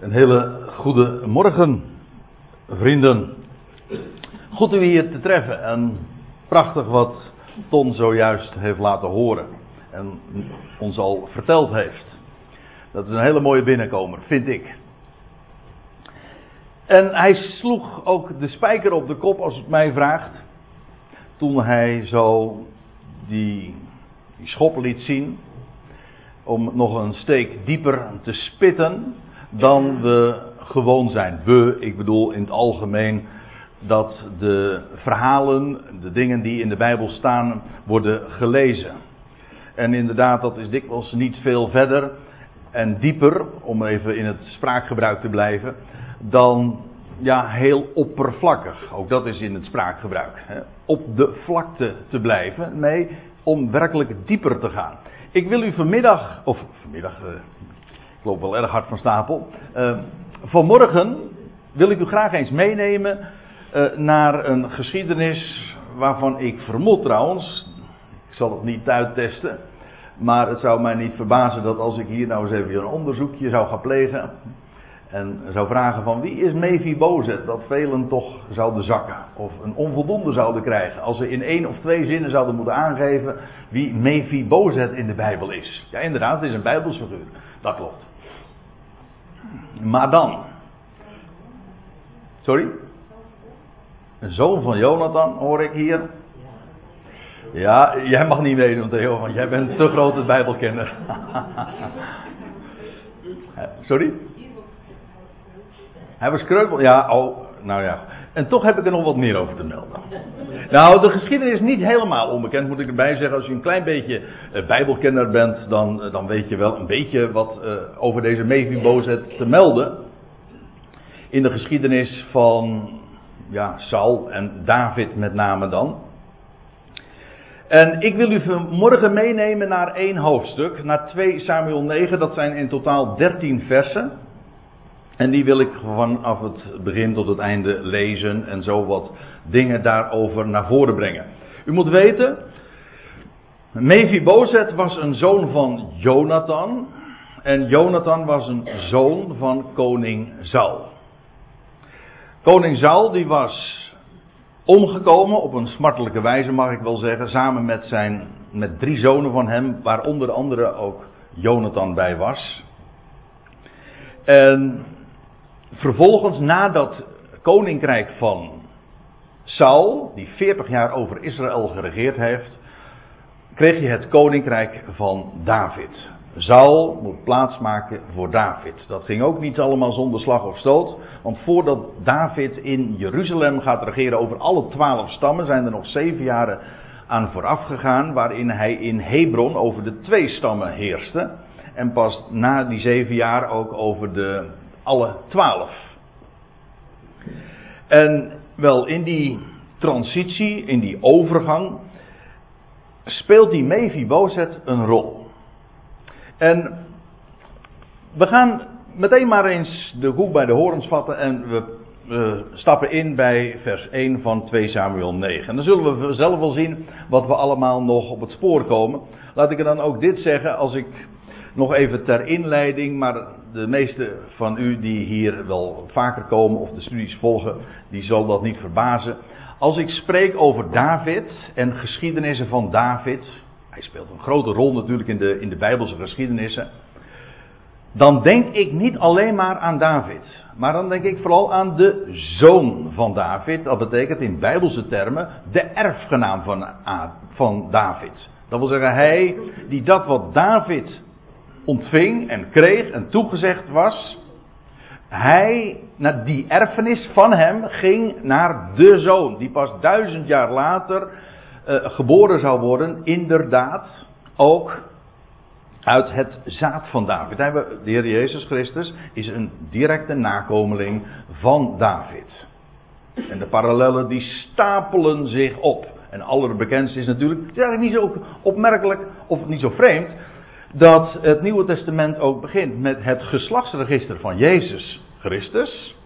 Een hele goede morgen, vrienden. Goed u hier te treffen en prachtig wat Ton zojuist heeft laten horen en ons al verteld heeft. Dat is een hele mooie binnenkomer, vind ik. En hij sloeg ook de spijker op de kop, als het mij vraagt, toen hij zo die, die schop liet zien, om nog een steek dieper te spitten dan we gewoon zijn. We, ik bedoel in het algemeen dat de verhalen, de dingen die in de Bijbel staan, worden gelezen. En inderdaad, dat is dikwijls niet veel verder en dieper, om even in het spraakgebruik te blijven, dan ja, heel oppervlakkig. Ook dat is in het spraakgebruik. Hè. Op de vlakte te blijven. Nee, om werkelijk dieper te gaan. Ik wil u vanmiddag, of vanmiddag, uh, ik loop wel erg hard van stapel. Uh, vanmorgen wil ik u graag eens meenemen uh, naar een geschiedenis waarvan ik vermoed trouwens, ik zal het niet uittesten, maar het zou mij niet verbazen dat als ik hier nou eens even een onderzoekje zou gaan plegen en zou vragen van wie is Mephibozet, dat velen toch zouden zakken of een onvoldoende zouden krijgen als ze in één of twee zinnen zouden moeten aangeven wie Mephibozet in de Bijbel is. Ja inderdaad, het is een Bijbelsfiguur, dat klopt. Maar dan. Sorry? Een zoon van Jonathan hoor ik hier. Ja, jij mag niet meedoen, Theo, want jij bent te grote Bijbelkenner. Sorry? Hij was kreupel. Ja, oh, nou ja. En toch heb ik er nog wat meer over te melden. Nou, de geschiedenis is niet helemaal onbekend, moet ik erbij zeggen. Als je een klein beetje uh, Bijbelkenner bent, dan, uh, dan weet je wel een beetje wat uh, over deze Mephibozet te melden. In de geschiedenis van ja, Saul en David met name dan. En ik wil u vanmorgen meenemen naar één hoofdstuk, naar 2 Samuel 9. Dat zijn in totaal 13 versen. En die wil ik vanaf het begin tot het einde lezen en zo wat dingen daarover naar voren brengen. U moet weten, Mephibozet was een zoon van Jonathan. En Jonathan was een zoon van koning Saul. Koning Saul die was omgekomen op een smartelijke wijze mag ik wel zeggen. Samen met, zijn, met drie zonen van hem, waar onder andere ook Jonathan bij was. En vervolgens na dat koninkrijk van Saul, die 40 jaar over Israël geregeerd heeft, kreeg je het koninkrijk van David. Saul moet plaatsmaken voor David. Dat ging ook niet allemaal zonder slag of stoot. Want voordat David in Jeruzalem gaat regeren over alle twaalf stammen, zijn er nog zeven jaren aan vooraf gegaan. Waarin hij in Hebron over de twee stammen heerste. En pas na die zeven jaar ook over de alle twaalf. En wel in die transitie, in die overgang, speelt die Mephibozet een rol. En we gaan meteen maar eens de koek bij de horens vatten en we we stappen in bij vers 1 van 2 Samuel 9. En dan zullen we zelf wel zien wat we allemaal nog op het spoor komen. Laat ik er dan ook dit zeggen, als ik nog even ter inleiding, maar de meeste van u die hier wel vaker komen of de studies volgen, die zal dat niet verbazen. Als ik spreek over David en geschiedenissen van David, hij speelt een grote rol natuurlijk in de, in de Bijbelse geschiedenissen. Dan denk ik niet alleen maar aan David, maar dan denk ik vooral aan de zoon van David. Dat betekent in Bijbelse termen de erfgenaam van, van David. Dat wil zeggen, hij die dat wat David ontving en kreeg en toegezegd was, hij, die erfenis van hem ging naar de zoon, die pas duizend jaar later uh, geboren zou worden, inderdaad ook uit het zaad van David. De Heer Jezus Christus is een directe nakomeling van David. En de parallellen die stapelen zich op. En allerbekendste is natuurlijk, het is eigenlijk niet zo opmerkelijk of niet zo vreemd, dat het Nieuwe Testament ook begint met het geslachtsregister van Jezus Christus,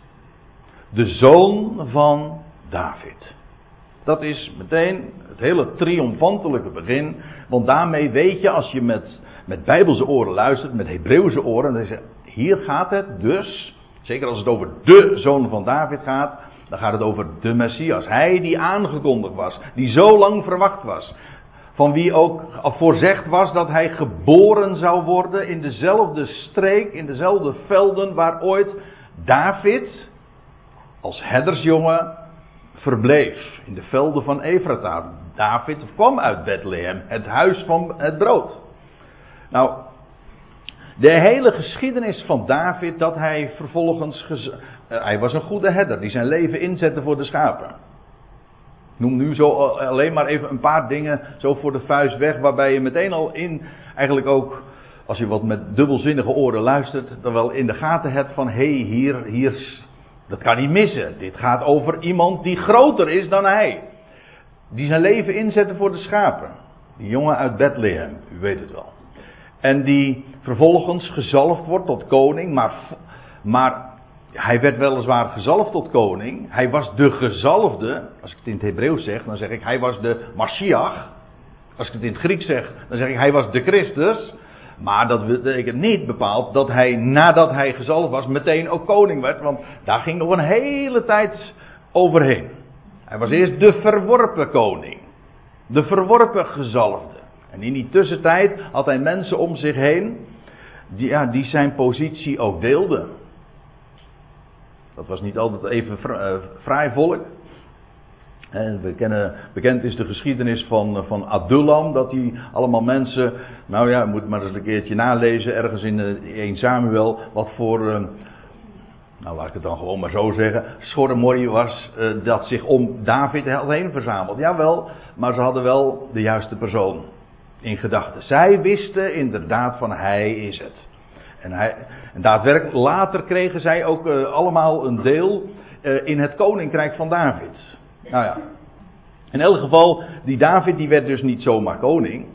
de zoon van David. Dat is meteen het hele triomfantelijke begin, want daarmee weet je als je met, met Bijbelse oren luistert, met Hebreeuwse oren, dan zeg je, hier gaat het dus Zeker als het over de zoon van David gaat, dan gaat het over de Messias. Hij die aangekondigd was, die zo lang verwacht was. Van wie ook voorzegd was dat hij geboren zou worden in dezelfde streek, in dezelfde velden waar ooit David als herdersjongen verbleef. In de velden van Efrata. David kwam uit Bethlehem, het huis van het brood. Nou, de hele geschiedenis van David, dat hij vervolgens. Uh, hij was een goede herder die zijn leven inzette voor de schapen. Noem nu zo alleen maar even een paar dingen zo voor de vuist weg, waarbij je meteen al in, eigenlijk ook, als je wat met dubbelzinnige oren luistert, dan wel in de gaten hebt van hé, hey, hier, hier, dat kan niet missen. Dit gaat over iemand die groter is dan hij. Die zijn leven inzette voor de schapen. Die jongen uit Bethlehem, u weet het wel. En die vervolgens gezalfd wordt tot koning, maar, maar hij werd weliswaar gezalfd tot koning. Hij was de gezalfde. Als ik het in het Hebreeuws zeg, dan zeg ik hij was de Mashiach. Als ik het in het Grieks zeg, dan zeg ik hij was de Christus. Maar dat betekent niet bepaald dat hij nadat hij gezalfd was meteen ook koning werd. Want daar ging nog een hele tijd overheen. Hij was eerst de verworpen koning. De verworpen gezalfde. En in die tussentijd had hij mensen om zich heen die, ja, die zijn positie ook deelden. Dat was niet altijd even uh, fraai volk. we kennen, bekend is de geschiedenis van, eh, van Adullam, dat hij allemaal mensen, nou ja, moet maar eens een keertje nalezen, ergens in 1 eh, Samuel, wat voor, nou laat ik het dan gewoon maar zo zeggen, schorremorie was, dat zich om David heen verzameld. Jawel, maar ze hadden wel de juiste persoon in gedachten. Zij wisten inderdaad van hij is het. En, hij, en daadwerkelijk later kregen zij ook uh, allemaal een deel uh, in het koninkrijk van David. Nou ja. In elk geval, die David die werd dus niet zomaar koning.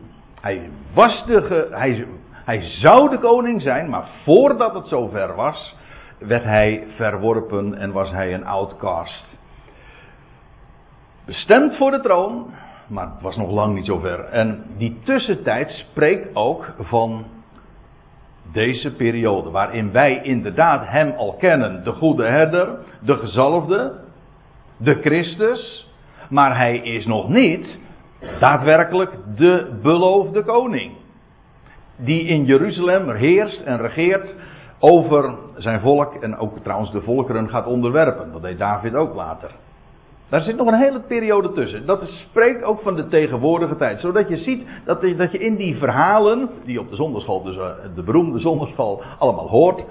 Hij was de, ge, hij, hij zou de koning zijn, maar voordat het zover was, werd hij verworpen en was hij een outcast. Bestemd voor de troon, maar het was nog lang niet zover. En die tussentijd spreekt ook van deze periode, waarin wij inderdaad Hem al kennen, de goede herder, de gezalfde, de Christus, maar Hij is nog niet daadwerkelijk de beloofde koning. Die in Jeruzalem heerst en regeert over zijn volk en ook trouwens de volkeren gaat onderwerpen. Dat deed David ook later. Daar zit nog een hele periode tussen. Dat spreekt ook van de tegenwoordige tijd. Zodat je ziet dat je, dat je in die verhalen, die op de zonderschool, dus eh, de beroemde zonderschool, allemaal hoort.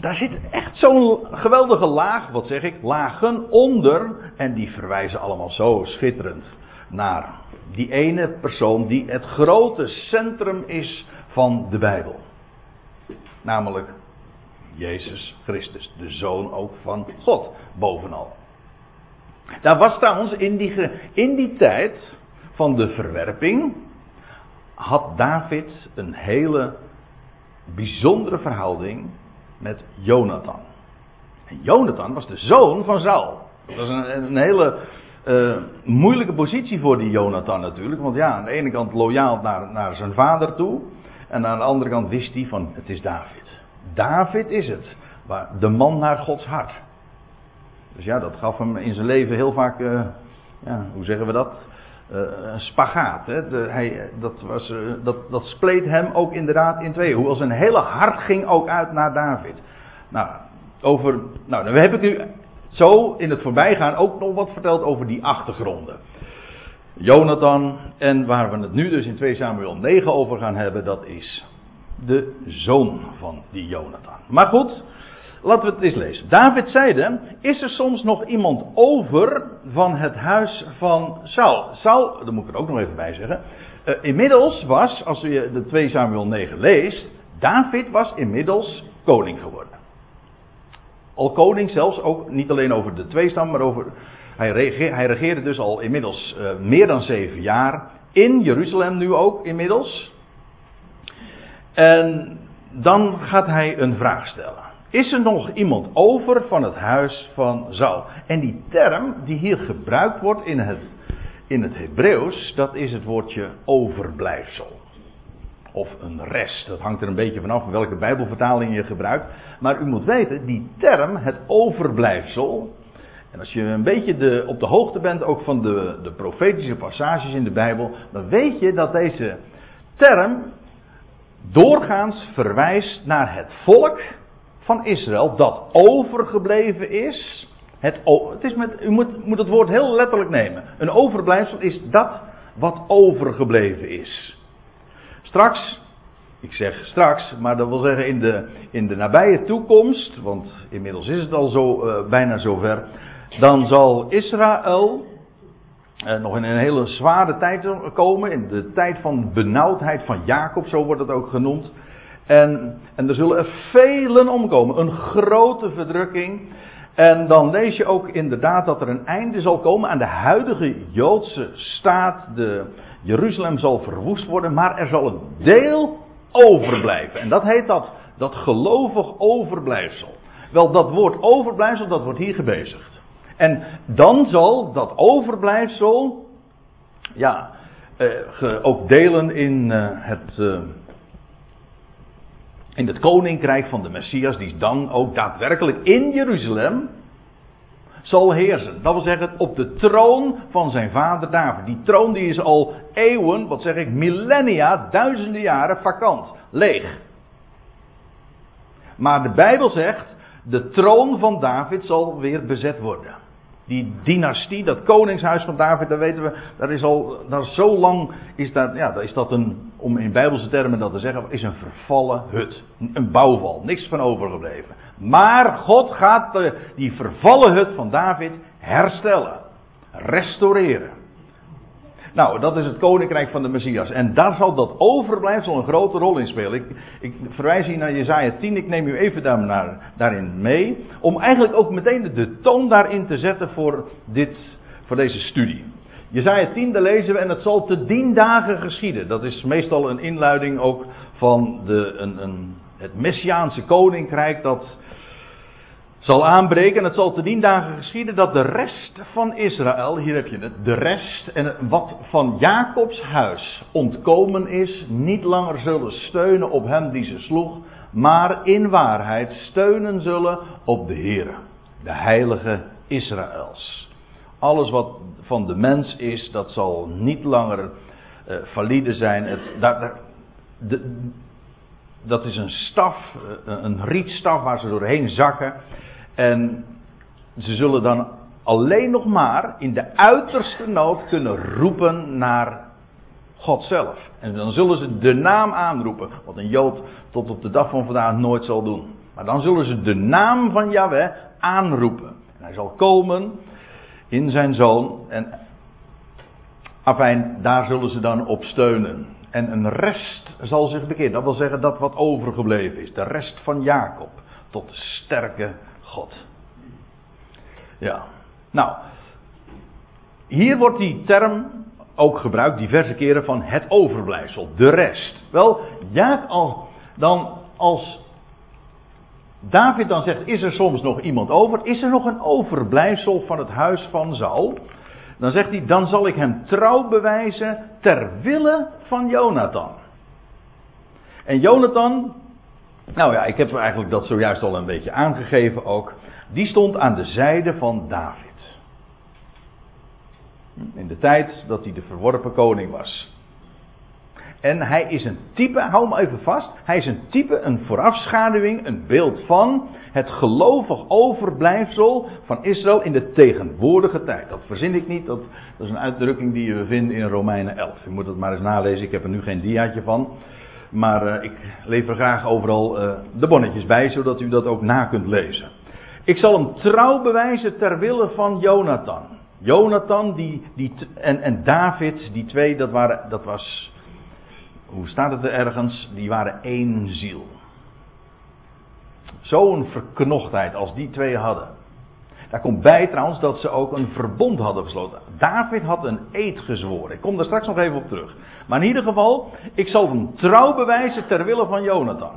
Daar zit echt zo'n geweldige laag, wat zeg ik, lagen onder. En die verwijzen allemaal zo schitterend naar die ene persoon die het grote centrum is van de Bijbel. Namelijk Jezus Christus, de Zoon ook van God, bovenal. Daar was trouwens in die, in die tijd van de verwerping. had David een hele bijzondere verhouding met Jonathan. En Jonathan was de zoon van Saul. Dat was een, een hele uh, moeilijke positie voor die Jonathan natuurlijk. Want ja, aan de ene kant loyaal naar, naar zijn vader toe. En aan de andere kant wist hij van het is David. David is het. De man naar Gods hart. Dus ja, dat gaf hem in zijn leven heel vaak, uh, ja, hoe zeggen we dat? Uh, een spagaat. Hè? Hij, dat, was, uh, dat, dat spleet hem ook inderdaad in tweeën. Hoewel zijn hele hart ging ook uit naar David. Nou, over, nou, dan heb ik u zo in het voorbijgaan ook nog wat verteld over die achtergronden. Jonathan, en waar we het nu dus in 2 Samuel 9 over gaan hebben, dat is de zoon van die Jonathan. Maar goed, Laten we het eens lezen. David zeide: Is er soms nog iemand over van het huis van Saul? Saul, daar moet ik er ook nog even bij zeggen. Uh, inmiddels was, als je de 2 Samuel 9 leest, David was inmiddels koning geworden. Al koning zelfs, ook niet alleen over de twee stam, maar over. Hij, regeerde, dus al inmiddels uh, meer dan zeven jaar. In Jeruzalem nu ook inmiddels. En dan gaat hij een vraag stellen. Is er nog iemand over van het huis van Saul? En die term die hier gebruikt wordt in het, in het Hebreeuws, dat is het woordje overblijfsel. Of een rest. Dat hangt er een beetje vanaf welke Bijbelvertaling je gebruikt. Maar u moet weten, die term, het overblijfsel. En als je een beetje de, op de hoogte bent ook van de, de profetische passages in de Bijbel. Dan weet je dat deze term doorgaans verwijst naar het volk van Israël dat overgebleven is. Het, het is met, u moet, moet het woord heel letterlijk nemen. Een overblijfsel is dat wat overgebleven is. Straks, ik zeg straks, maar dat wil zeggen in de, in de nabije toekomst, want inmiddels is het al zo, uh, bijna zover, dan zal Israël uh, nog in een hele zware tijd komen, in de tijd van benauwdheid van Jacob, zo wordt het ook genoemd. En, en er zullen er velen omkomen, een grote verdrukking. En dan lees je ook inderdaad dat er een einde zal komen aan de huidige Joodse staat. De, Jeruzalem zal verwoest worden, maar er zal een deel overblijven. En dat heet dat, dat gelovig overblijfsel. Wel, dat woord overblijfsel, dat wordt hier gebezigd. En dan zal dat overblijfsel, ja, eh, ook delen in uh, het. Uh, in het koninkrijk van de Messias, die dan ook daadwerkelijk in Jeruzalem zal heersen. Dat wil zeggen, op de troon van zijn vader David. Die troon die is al eeuwen, wat zeg ik, millennia, duizenden jaren vakant, leeg. Maar de Bijbel zegt, de troon van David zal weer bezet worden. Die dynastie, dat koningshuis van David, daar weten we, dat is al, dat is zo lang, is dat, ja, dat is dat een, om in bijbelse termen dat te zeggen, is een vervallen hut. Een bouwval, niks van overgebleven. Maar God gaat die vervallen hut van David herstellen, restaureren. Nou, dat is het koninkrijk van de Messias. En daar zal dat overblijfsel een grote rol in spelen. Ik, ik verwijs hier naar Jezaja 10. Ik neem u even naar, daarin mee. Om eigenlijk ook meteen de toon daarin te zetten voor, dit, voor deze studie. Jezaja 10, daar lezen we, en het zal te dien dagen geschieden. Dat is meestal een inluiding ook van de, een, een, het Messiaanse koninkrijk dat zal aanbreken. En het zal te dien dagen geschieden dat de rest van Israël, hier heb je het, de rest en wat van Jacobs huis ontkomen is, niet langer zullen steunen op hem die ze sloeg, maar in waarheid steunen zullen op de Heer, de heilige Israëls. Alles wat van de mens is, dat zal niet langer uh, valide zijn. Het, de, dat is een staf, eh, een rietstaf waar ze doorheen zakken. En ze zullen dan alleen nog maar in de uiterste nood kunnen roepen naar God zelf. En dan zullen ze de naam aanroepen, wat een Jood tot op de dag van vandaag nooit zal doen. Maar dan zullen ze de naam van Yahweh aanroepen. En hij zal komen in zijn zoon. En afijn, daar zullen ze dan op steunen. En een rest zal zich bekeren. Dat wil zeggen dat wat overgebleven is. De rest van Jacob. Tot de sterke God. Ja. Nou, hier wordt die term ook gebruikt diverse keren van het overblijfsel, de rest. Wel, ja, al, dan als David dan zegt, is er soms nog iemand over? Is er nog een overblijfsel van het huis van Saul? Dan zegt hij, dan zal ik hem trouw bewijzen ter wille van Jonathan. En Jonathan, nou ja, ik heb eigenlijk dat zojuist al een beetje aangegeven ook. Die stond aan de zijde van David. In de tijd dat hij de verworpen koning was. En hij is een type, hou me even vast. Hij is een type, een voorafschaduwing, een beeld van het gelovig overblijfsel van Israël in de tegenwoordige tijd. Dat verzin ik niet, dat, dat is een uitdrukking die we vinden in Romeinen 11. U moet het maar eens nalezen, ik heb er nu geen diaatje van. Maar uh, ik lever graag overal uh, de bonnetjes bij, zodat u dat ook na kunt lezen. Ik zal hem trouw bewijzen ter wille van Jonathan. Jonathan die, die, en, en David, die twee, dat, waren, dat was, hoe staat het er ergens? Die waren één ziel. Zo'n verknochtheid als die twee hadden. Daar komt bij trouwens dat ze ook een verbond hadden gesloten. David had een eed gezworen. Ik kom daar straks nog even op terug. Maar in ieder geval, ik zal hem trouw bewijzen ter wille van Jonathan.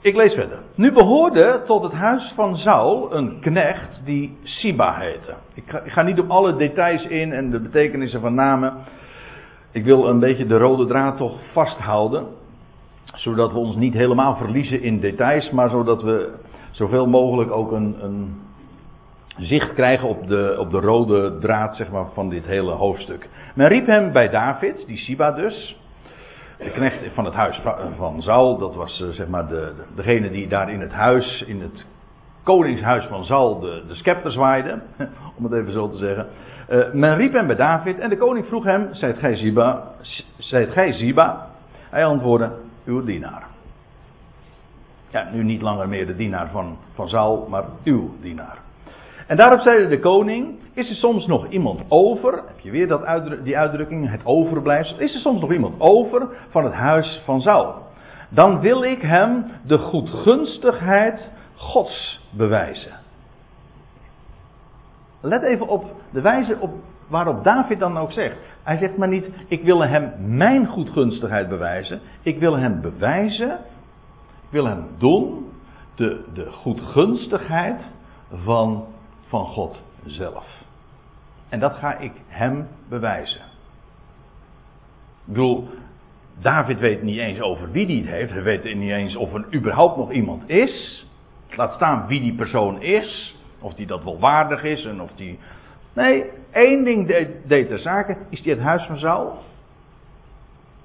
Ik lees verder. Nu behoorde tot het huis van Saul een knecht die Siba heette. Ik ga, ik ga, niet op alle details in en de betekenissen van namen. Ik wil een beetje de rode draad toch vasthouden. Zodat we ons niet helemaal verliezen in details, maar zodat we zoveel mogelijk ook een, een zicht krijgen op de, op de rode draad zeg maar, van dit hele hoofdstuk. Men riep hem bij David, die Siba dus, de knecht van het huis van Saul, dat was eh, zeg maar de, degene die daar in het huis, in het koningshuis van Saul, de, de scepter zwaaide, om het even zo te zeggen. Uh, men riep hem bij David en de koning vroeg hem, zijt gij Ziba? Zijt gij? Hij antwoordde, uw dienaar. Ja, nu niet langer meer de dienaar van, van Saul, maar uw dienaar. En daarop zeide de koning: Is er soms nog iemand over? Heb je weer dat die uitdrukking, het overblijfsel? Is er soms nog iemand over van het huis van Saul? Dan wil ik hem de goedgunstigheid Gods bewijzen. Let even op de wijze op waarop David dan ook zegt. Hij zegt maar niet: Ik wil hem mijn goedgunstigheid bewijzen. Ik wil hem bewijzen. Ik wil hem doen. De, de goedgunstigheid van van God zelf. En dat ga ik hem bewijzen. Ik bedoel, David weet niet eens over wie die het heeft. Hij weet niet eens of er überhaupt nog iemand is. Laat staan wie die persoon is. Of die dat wel waardig is en of die. Nee, één ding deed, deed ter zake. Is die het huis van Saul?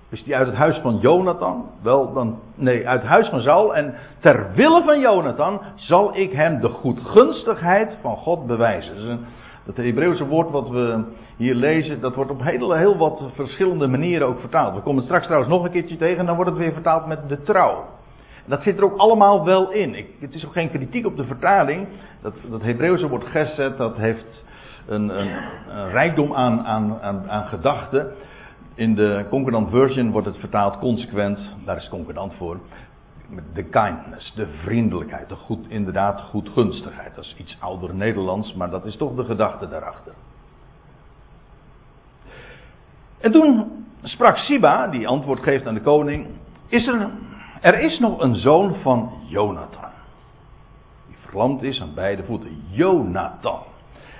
Is die uit het huis van Jonathan? Wel, dan, nee, uit het huis van Saul. En ter wille van Jonathan zal ik hem de goedgunstigheid van God bewijzen. Dus een, dat Hebreeuwse woord wat we hier lezen, dat wordt op heel, heel wat verschillende manieren ook vertaald. We komen straks trouwens nog een keertje tegen en dan wordt het weer vertaald met de trouw. Dat zit er ook allemaal wel in. Ik, het is ook geen kritiek op de vertaling. Dat, dat Hebreeuwse woord geset, dat heeft een, een, een rijkdom aan, aan, aan, aan gedachten. In de concordant version wordt het vertaald consequent, daar is concordant voor. De kindness, de vriendelijkheid, de goed, inderdaad goedgunstigheid. Dat is iets ouder Nederlands, maar dat is toch de gedachte daarachter. En toen sprak Siba, die antwoord geeft aan de koning: is er, er is nog een zoon van Jonathan. Die verlamd is aan beide voeten. Jonathan.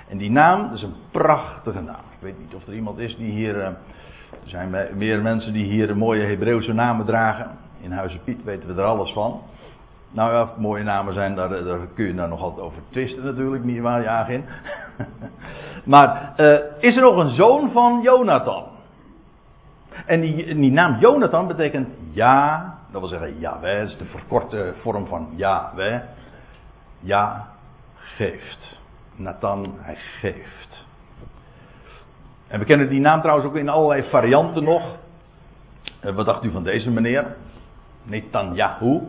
En die naam, is een prachtige naam. Ik weet niet of er iemand is die hier. Eh, er zijn meer mensen die hier mooie Hebreeuwse namen dragen. In Huizen Piet weten we er alles van. Nou ja, mooie namen zijn, daar, daar kun je daar nog altijd over twisten natuurlijk, niet waar, ja, in. maar uh, is er nog een zoon van Jonathan? En die, die naam Jonathan betekent ja, dat wil zeggen Yahweh, dat is de verkorte vorm van Yahweh. Ja, geeft. Nathan, hij geeft. En we kennen die naam trouwens ook in allerlei varianten nog. Eh, wat dacht u van deze meneer? Netanyahu,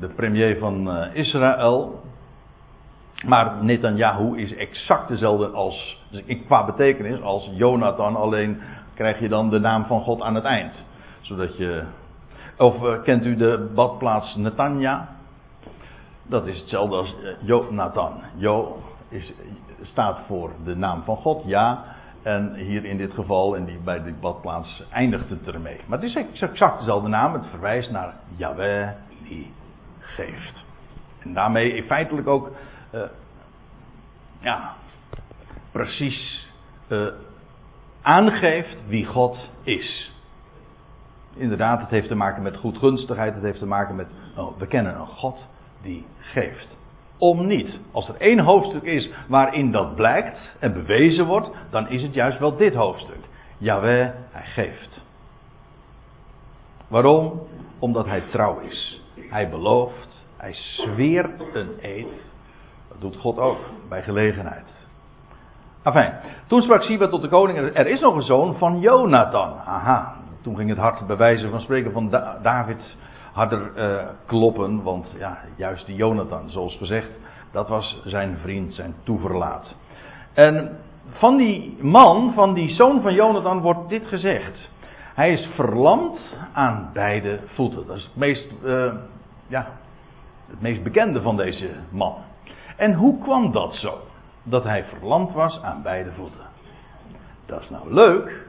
de premier van uh, Israël. Maar Netanyahu is exact dezelfde als, dus qua betekenis, als Jonathan. Alleen krijg je dan de naam van God aan het eind. Zodat je. Of uh, kent u de badplaats Netanya? Dat is hetzelfde als Jonathan. Jo is, staat voor de naam van God, ja. En hier in dit geval, in die, bij die badplaats, eindigt het ermee. Maar het is exact dezelfde naam. Het verwijst naar Yahweh die geeft. En daarmee feitelijk ook, uh, ja, precies uh, aangeeft wie God is. Inderdaad, het heeft te maken met goedgunstigheid. Het heeft te maken met, oh, we kennen een God die geeft om niet. Als er één hoofdstuk is waarin dat blijkt en bewezen wordt, dan is het juist wel dit hoofdstuk. Jawel, hij geeft. Waarom? Omdat hij trouw is. Hij belooft, hij zweert een eed. Dat doet God ook, bij gelegenheid. Enfin, toen sprak Siba tot de koning, er is nog een zoon van Jonathan. Aha, toen ging het hart bewijzen van spreken van David harder uh, kloppen. Want ja, juist die Jonathan, zoals gezegd, dat was zijn vriend, zijn toeverlaat. En van die man, van die zoon van Jonathan, wordt dit gezegd. Hij is verlamd aan beide voeten. Dat is het meest, uh, ja, het meest bekende van deze man. En hoe kwam dat zo? Dat hij verlamd was aan beide voeten. Dat is nou leuk.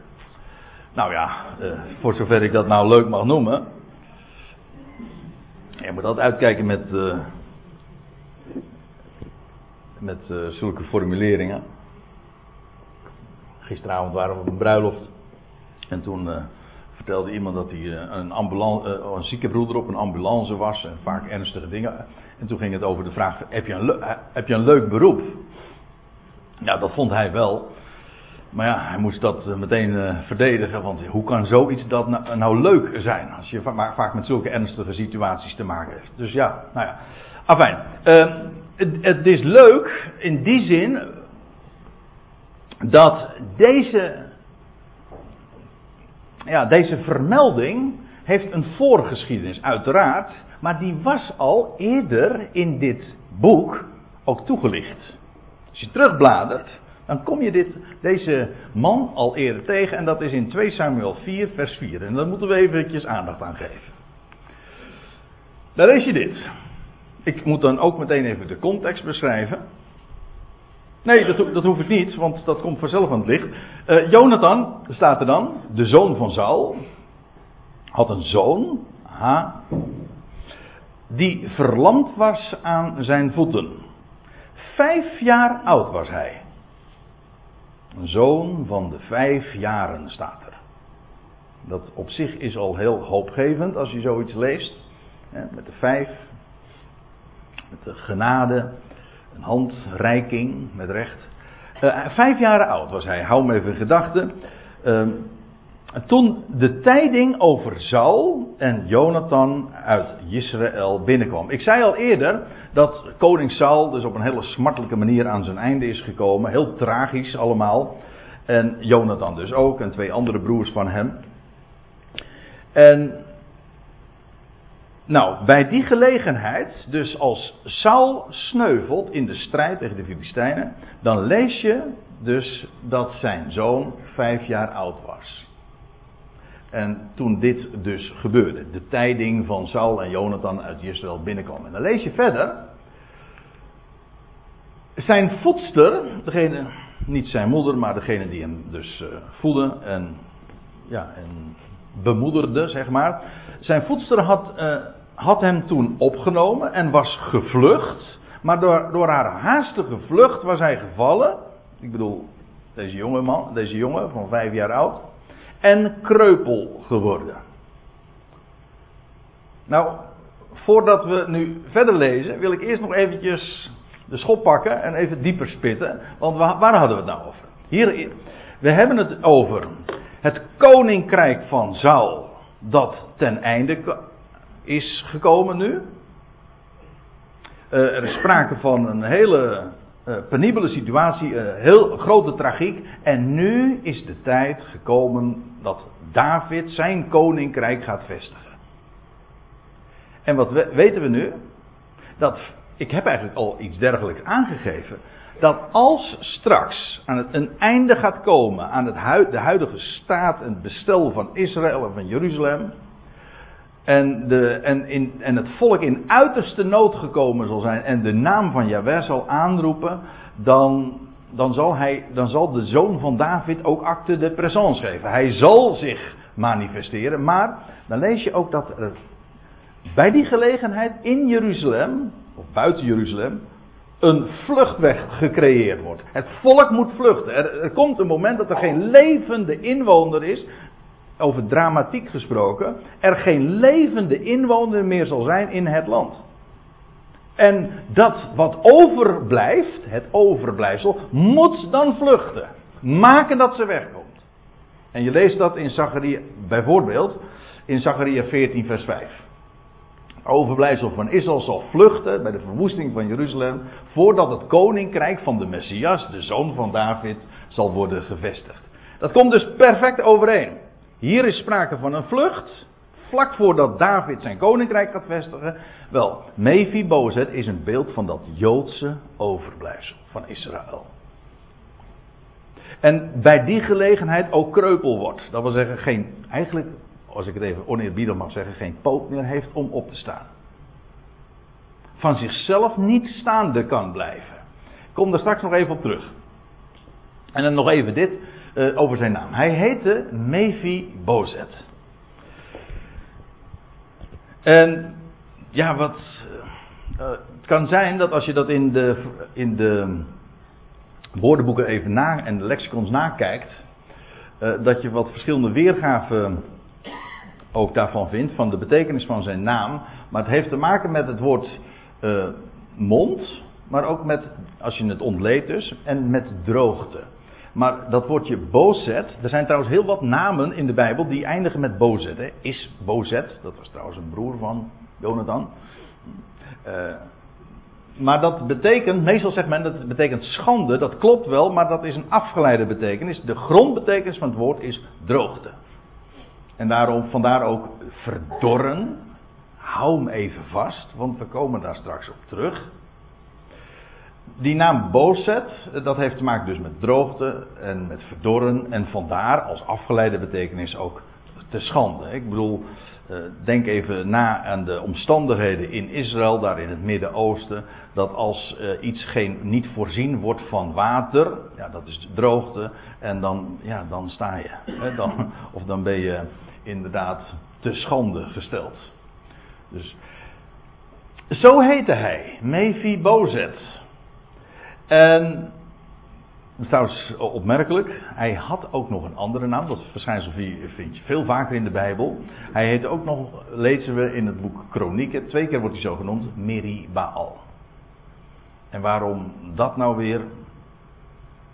Nou ja, uh, voor zover ik dat nou leuk mag noemen. Je moet altijd uitkijken met, uh, met uh, zulke formuleringen. Gisteravond waren we op een bruiloft. En toen vertelde iemand dat hij eh, een, ambulance, uh, een zieke broeder op een ambulance was. En vaak ernstige dingen. En toen ging het over de vraag: heb je een, heb je een leuk beroep? Ja, dat vond hij wel. Maar ja, hij moest dat meteen verdedigen. Want hoe kan zoiets dat nou, nou leuk zijn? Als je vaak met zulke ernstige situaties te maken heeft. Dus ja, nou ja. Afijn. Het, het is leuk in die zin dat deze ja, deze vermelding heeft een voorgeschiedenis, uiteraard. Maar die was al eerder in dit boek ook toegelicht. Als je terugbladert, dan kom je dit, deze man al eerder tegen. En dat is in 2 Samuel 4, vers 4. En daar moeten we eventjes aandacht aan geven. Daar lees je dit. Ik moet dan ook meteen even de context beschrijven. Nee, dat, dat, hoef ik niet, want dat komt vanzelf aan het licht. Uh, Jonathan, staat er dan, de zoon van Saul, had een zoon, die verlamd was aan zijn voeten. Vijf jaar oud was hij. Zoon van de vijf jaren staat er. Dat op zich is al heel hoopgevend als je zoiets leest. Hè, met de vijf, met de genade, een handreiking met recht. Uh, vijf jaar oud was hij, hou me even in gedachten. Uh, toen de tijding over Saul en Jonathan uit Israël binnenkwam. Ik zei al eerder dat koning Saul dus op een hele smartelijke manier aan zijn einde is gekomen. Heel tragisch allemaal. En Jonathan dus ook en twee andere broers van hem. En nou, bij die gelegenheid, dus als Saul sneuvelt in de strijd tegen de Filistijnen, dan lees je dus dat zijn zoon vijf jaar oud was. En toen dit dus gebeurde, de tijding van Saul en Jonathan uit Israël binnenkwam. En dan lees je verder. Zijn voedster, degene, niet zijn moeder, maar degene die hem dus uh, voedde en, ja, en bemoederde, zeg maar. Zijn voedster had uh, had hem toen opgenomen en was gevlucht. Maar door, door haar haastige vlucht was hij gevallen. Ik bedoel, deze jonge man, deze jongen van vijf jaar oud. En kreupel geworden. Nou, voordat we nu verder lezen, wil ik eerst nog eventjes de schop pakken en even dieper spitten. Want waar, hadden we het nou over? Hier, we hebben het over het koninkrijk van Saul dat ten einde is gekomen nu. Uh, er is sprake van een hele uh, penibele situatie, een heel grote tragiek. En nu is de tijd gekomen dat David zijn koninkrijk gaat vestigen. En wat we, weten we nu? Dat, ik heb eigenlijk al iets dergelijks aangegeven. Dat als straks aan het, een einde gaat komen aan het, de huidige staat en bestel van Israël en van Jeruzalem en, de, en, in, en het volk in uiterste nood gekomen zal zijn en de naam van Jahweh zal aanroepen, dan, dan, zal hij, dan zal de zoon van David ook acte de présence geven. Hij zal zich manifesteren, maar dan lees je ook dat er bij die gelegenheid in Jeruzalem, of buiten Jeruzalem, een vluchtweg gecreëerd wordt. Het volk moet vluchten. Er, er, komt een moment dat er geen levende inwoner is over dramatiek gesproken, er geen levende inwoner meer zal zijn in het land. En dat wat overblijft, het overblijfsel, moet dan vluchten. Maken dat ze wegkomt. En je leest dat in Zacharia, bijvoorbeeld in Zacharia 14 vers 5. Overblijfsel van Israël zal vluchten bij de verwoesting van Jeruzalem, voordat het koninkrijk van de Messias, de zoon van David, zal worden gevestigd. Dat komt dus perfect overeen. Hier is sprake van een vlucht. Vlak voordat David zijn koninkrijk gaat vestigen. Wel, Mephibozet is een beeld van dat Joodse overblijfsel van Israël. En bij die gelegenheid ook kreupel wordt. Dat wil zeggen, geen, eigenlijk, als ik het even oneerbiedig mag zeggen, geen poot meer heeft om op te staan. Van zichzelf niet staande kan blijven. Ik kom daar straks nog even op terug. En dan nog even dit uh, over zijn naam. Hij heette Mephibozet. En ja, wat. Uh, het kan zijn dat als je dat in de, in de woordenboeken even na en de lexicons nakijkt, dat je wat verschillende weergaven ook daarvan vindt, van de betekenis van zijn naam. Maar het heeft te maken met het woord mond, maar ook met, als je het ontleedt dus, en met droogte. Maar dat woordje bozet, er zijn trouwens heel wat namen in de Bijbel die eindigen met bozet. Hè. Is bozet, dat was trouwens een broer van Jonathan. Uh, maar dat betekent, meestal zegt men dat het betekent schande, dat klopt wel, maar dat is een afgeleide betekenis. De grondbetekenis van het woord is droogte. En daarom, vandaar ook verdorren. Hou hem even vast, want we komen daar straks op terug. Die naam Bozet, dat heeft te maken dus met droogte en met verdorren. En vandaar als afgeleide betekenis ook te schande. Ik bedoel, eh, denk even na aan de omstandigheden in Israël, daar in het Midden-Oosten. Dat als uh, iets geen, niet voorzien wordt van water, ja, dat is droogte. En dan, ja, dan sta je. Hè, dan, of dan ben je inderdaad te schande gesteld. Dus, zo heette hij, Mephibozet. En Trouwens, opmerkelijk, hij had ook nog een andere naam. Dat verschijnsel vind je veel vaker in de Bijbel. Hij heette ook nog, lezen we in het boek Kronieken, twee keer wordt hij zo genoemd, Meribaal. En waarom dat nou weer?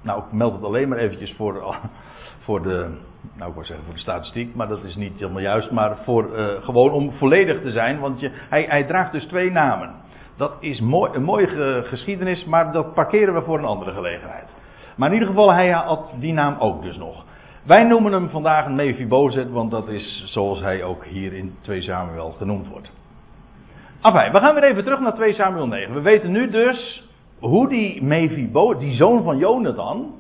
Nou, ik meld het alleen maar eventjes voor, voor de, nou ik zeggen voor de statistiek, maar dat is niet helemaal juist. Maar voor, uh, gewoon om volledig te zijn, want je, hij, hij draagt dus twee namen. Dat is mooi, een mooie geschiedenis, maar dat parkeren we voor een andere gelegenheid. Maar in ieder geval, hij had die naam ook dus nog. Wij noemen hem vandaag een Mephibozet, want dat is zoals hij ook hier in 2 Samuel genoemd wordt. Enfin, we gaan weer even terug naar 2 Samuel 9. We weten nu dus hoe die Mephibozet, die zoon van Jonathan,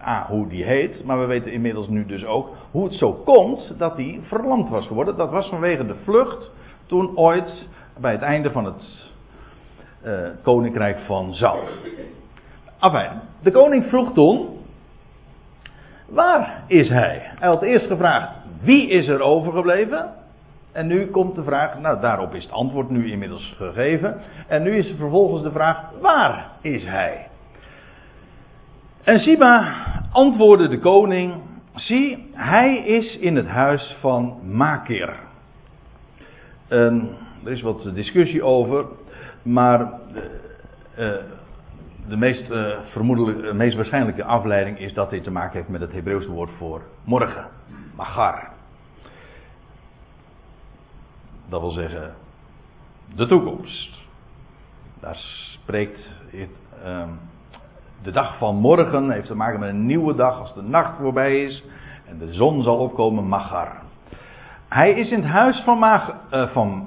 ah, hoe die heet, maar we weten inmiddels nu dus ook hoe het zo komt dat hij verlamd was geworden. Dat was vanwege de vlucht toen ooit bij het einde van het uh, koninkrijk van Saul. Enfin, de koning vroeg toen: Waar is hij? Hij had eerst gevraagd: Wie is er overgebleven? En nu komt de vraag, nou daarop is het antwoord nu inmiddels gegeven. En nu is vervolgens de vraag: Waar is hij? En Siba antwoordde de koning: Zie, hij is in het huis van Makir. En er is wat discussie over, maar. Uh, de meest, uh, vermoedelijk, meest waarschijnlijke afleiding is dat dit te maken heeft met het Hebreeuwse woord voor morgen. Magar. Dat wil zeggen de toekomst. Daar spreekt het, uh, de dag van morgen heeft te maken met een nieuwe dag als de nacht voorbij is en de zon zal opkomen, Magar. Hij is in het huis van, Mag, uh, van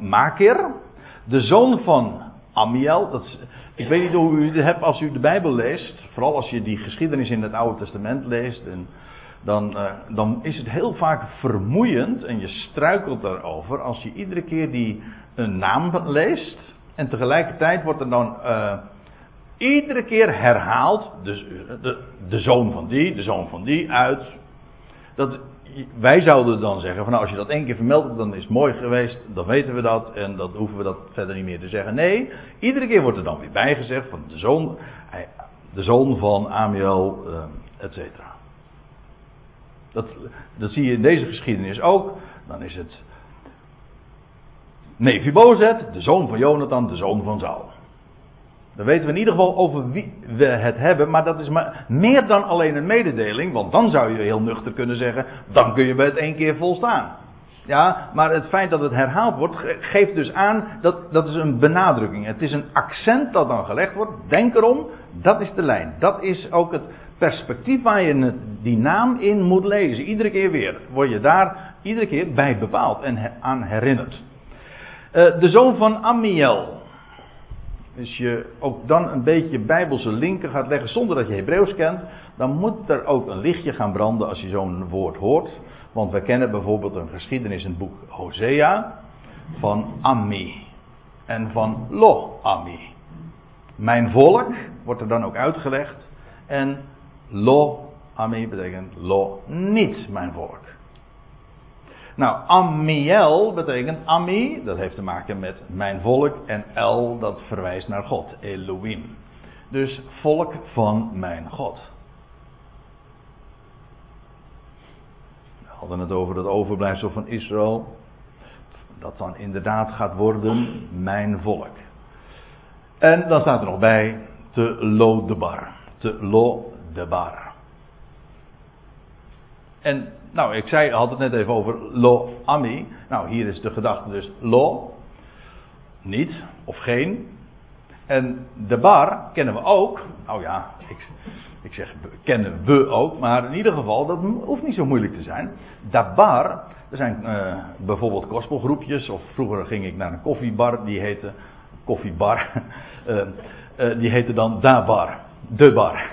de zoon van Amiel. Dat ik weet niet hoe u het hebt als u de Bijbel leest. Vooral als je die geschiedenis in het Oude Testament leest. En dan, uh, dan is het heel vaak vermoeiend. En je struikelt daarover. Als je iedere keer die een naam leest. En tegelijkertijd wordt er dan. Uh, iedere keer herhaald. Dus de, de zoon van die, de zoon van die uit. Dat, wij zouden dan zeggen: van nou, als je dat één keer vermeldt, dan is het mooi geweest, dan weten we dat en dan hoeven we dat verder niet meer te zeggen. Nee, iedere keer wordt er dan weer bijgezegd van de zoon, de zoon van Amiel, uh, et cetera. Dat, dat zie je in deze geschiedenis ook. Dan is het Nephibozet, de zoon van Jonathan, de zoon van Saul. Dan weten we in ieder geval over wie we het hebben, maar dat is maar meer dan alleen een mededeling, want dan zou je heel nuchter kunnen zeggen, dan kun je bij het één keer volstaan. Ja, maar het feit dat het herhaald wordt, geeft dus aan dat dat is een benadrukking. Het is een accent dat dan gelegd wordt. Denk erom, dat is de lijn. Dat is ook het perspectief waar je die naam in moet lezen. Iedere keer weer word je daar iedere keer bij bepaald en aan herinnerd. Uh, de zoon van Amiel. Als je ook dan een beetje bijbelse linken gaat leggen zonder dat je Hebreeuws kent, dan moet er ook een lichtje gaan branden als je zo'n woord hoort. Want we kennen bijvoorbeeld een geschiedenis in het boek Hosea van Ammi en van Lo-Ammi. Mijn volk wordt er dan ook uitgelegd en Lo-Ammi betekent Lo niet mijn volk. Nou, Amiel betekent Ami, dat heeft te maken met mijn volk. En El, dat verwijst naar God, Elohim. Dus volk van mijn God. We hadden het over het overblijfsel van Israël. dat dan inderdaad gaat worden mijn volk. En dan staat er nog bij te lo de bar. Te lo de bar. En nou, ik zei, had het net even over lo ami. Nou, hier is de gedachte dus lo, niet of geen. En de bar kennen we ook. Nou ja, ik, ik zeg kennen we ook, maar in ieder geval, dat hoeft niet zo moeilijk te zijn. Dabar, er zijn uh, bijvoorbeeld gospelgroepjes, of vroeger ging ik naar een koffiebar, die heette koffiebar, uh, die heette dan Dabar, de bar.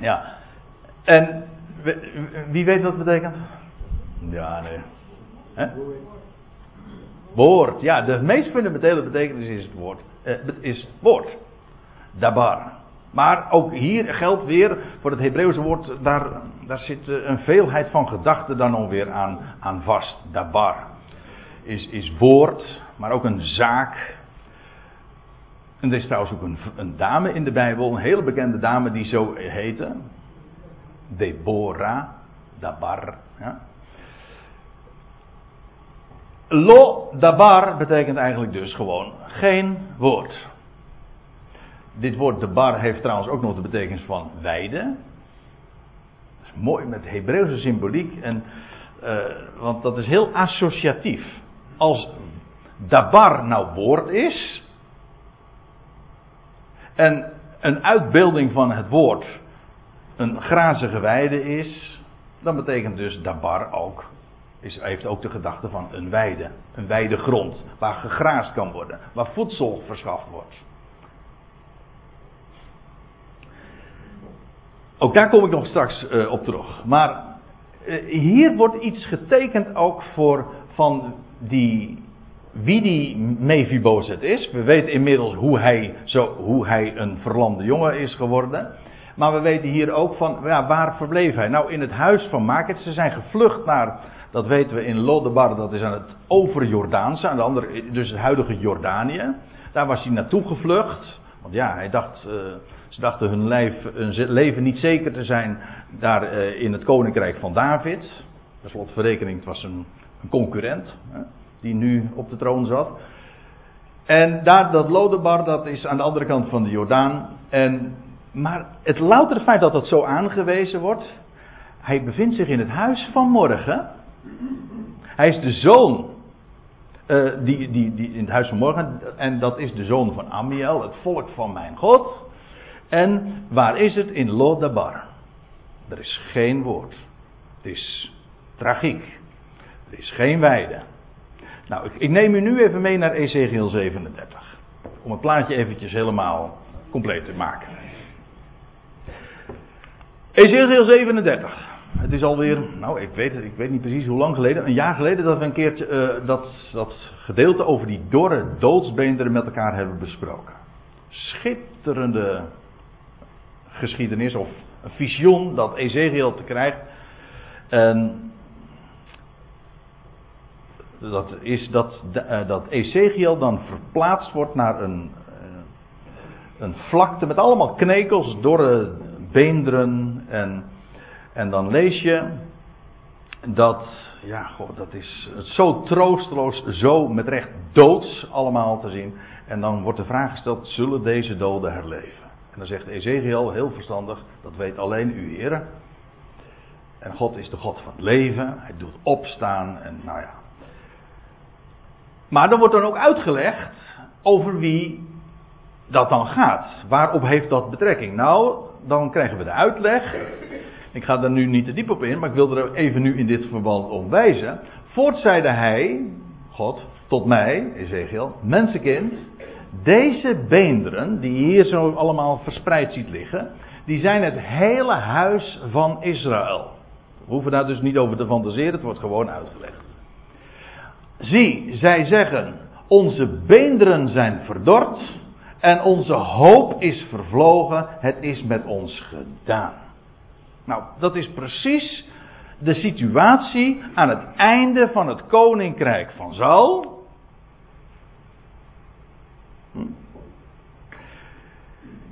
ja, en wie weet wat het betekent? Ja, nee. Hè? Woord, ja, de meest fundamentele betekenis is het woord, is woord. Dabar. Maar ook hier geldt weer voor het Hebreeuwse woord, daar, daar zit eh, een veelheid van gedachten dan alweer aan, aan vast. Dabar is, is woord, maar ook een zaak. En er is trouwens ook een, een dame in de Bijbel, een hele bekende dame die zo heette. Deborah, Dabar. Ja. Lo dabar betekent eigenlijk dus gewoon geen woord. Dit woord de bar heeft trouwens ook nog de betekenis van weide. Dat is mooi met Hebreeuwse symboliek. En, uh, want dat is heel associatief. Als dabar nou woord is. En een uitbeelding van het woord een grazige weide is. Dan betekent dus dabar ook. Is, heeft ook de gedachte van een weide. Een weidegrond. Waar gegraasd kan worden. Waar voedsel verschaft wordt. Ook daar kom ik nog straks uh, op terug. Maar uh, hier wordt iets getekend ook voor van die, wie die Mephibozet is. We weten inmiddels hoe hij, zo, hoe hij een verlamde jongen is geworden. Maar we weten hier ook van, ja, waar verbleef hij? Nou, in het huis van Makert. Ze zijn gevlucht naar, dat weten we in Lodebar, dat is aan het over Jordaanse, aan de andere, dus het huidige Jordanië. Daar was hij naartoe gevlucht. Want ja, hij dacht, uh, ze dachten hun, lijf, hun leven niet zeker te zijn daar uh, in het koninkrijk van David. Per slotverrekening, het was een, een concurrent die nu op de troon zat. En daar, dat Lodebar, dat is aan de andere kant van de Jordaan. En, maar het louter feit dat dat zo aangewezen wordt. Hij bevindt zich in het huis van morgen. Hij is de zoon uh, die, die, die in het huis van morgen. En dat is de zoon van Amiel, het volk van mijn God. En waar is het? In Lodabar. Er is geen woord. Het is tragiek. Er is geen weide. Nou, ik, ik neem u nu even mee naar Ezekiel 37. Om het plaatje eventjes helemaal compleet te maken. Ezekiel 37. Het is alweer, nou ik weet ik weet niet precies hoe lang geleden, een jaar geleden dat we een keertje uh, dat, dat gedeelte over die dorre doodsbeenderen met elkaar hebben besproken. Schitterende geschiedenis of een visioen dat Ezekiel te krijgt. En dat is dat, uh, dat Ezekiel dan verplaatst wordt naar een, uh, een vlakte met allemaal knekels, dorre beenderen en en dan lees je dat, ja, god, dat is zo troosteloos, zo met recht doods allemaal te zien. En dan wordt de vraag gesteld, zullen deze doden herleven? En dan zegt Ezekiel, heel verstandig, dat weet alleen u, Heer. En God is de God van het leven, hij doet opstaan en nou ja. Maar dan wordt dan ook uitgelegd over wie dat dan gaat. Waarop heeft dat betrekking? Nou, dan krijgen we de uitleg ik ga daar nu niet te diep op in, maar ik wil er even nu in dit verband op wijzen. Voort zeide hij, God, tot mij, Ezekiel, mensenkind, deze beenderen, die je hier zo allemaal verspreid ziet liggen, die zijn het hele huis van Israël. We hoeven daar dus niet over te fantaseren, het wordt gewoon uitgelegd. Zie, zij zeggen, onze beenderen zijn verdord en onze hoop is vervlogen, het is met ons gedaan. Nou, dat is precies de situatie aan het einde van het koninkrijk van Saul. Hm.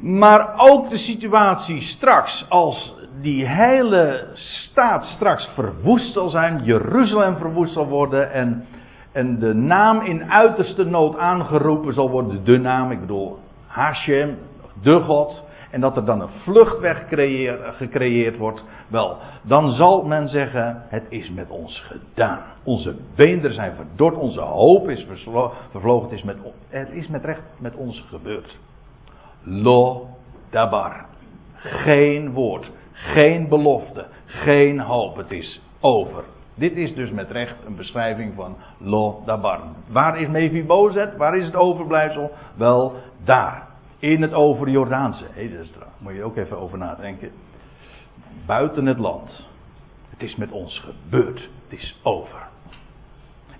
Maar ook de situatie straks als die hele staat straks verwoest zal zijn, Jeruzalem verwoest zal worden en, en de naam in uiterste nood aangeroepen zal worden, de naam, ik bedoel Hashem, de God, en dat er dan een vluchtweg gecreëerd wordt, wel, dan zal men zeggen: Het is met ons gedaan. Onze beenderen zijn verdord, onze hoop is vervlogen, het is met, het is met recht met ons gebeurd. Lo dabar. Geen woord, geen belofte, geen hoop. Het is over. Dit is dus met recht een beschrijving van Lo Dabar. Waar is Mephibozet? Waar is het overblijfsel? Wel, daar. In het over Jordaanse. Daar moet je ook even over nadenken. Buiten het land. Het is met ons gebeurd. Het is over.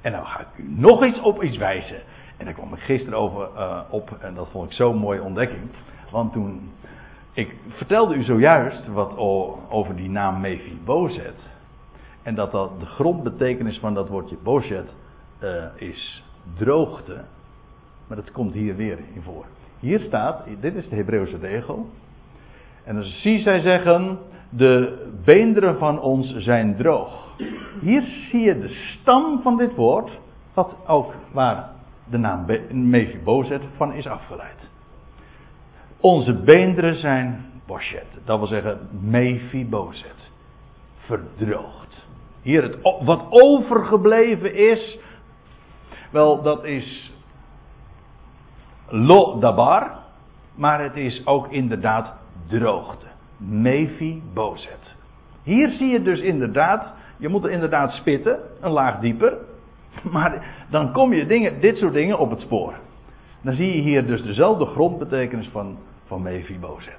En dan ga ik u nog iets op iets wijzen. En daar kwam ik gisteren over uh, op. En dat vond ik zo'n mooie ontdekking. Want toen. Ik vertelde u zojuist wat over die naam Mephibozet. En dat, dat de grondbetekenis van dat woordje Bozet uh, is droogte. Maar dat komt hier weer in voor. Hier staat, dit is de Hebreeuwse regel. En dan zie zij zeggen, de beenderen van ons zijn droog. Hier zie je de stam van dit woord, wat ook waar de naam Mephibozet van is afgeleid. Onze beenderen zijn boshet, dat wil zeggen Mephibozet, verdroogd. Hier het, wat overgebleven is, wel dat is lo dabar, maar het is ook inderdaad droogte. Mefi bozet. Hier zie je dus inderdaad, je moet er inderdaad spitten, een laag dieper. Maar dan kom je dingen, dit soort dingen op het spoor. Dan zie je hier dus dezelfde grondbetekenis van, van Mephibozet.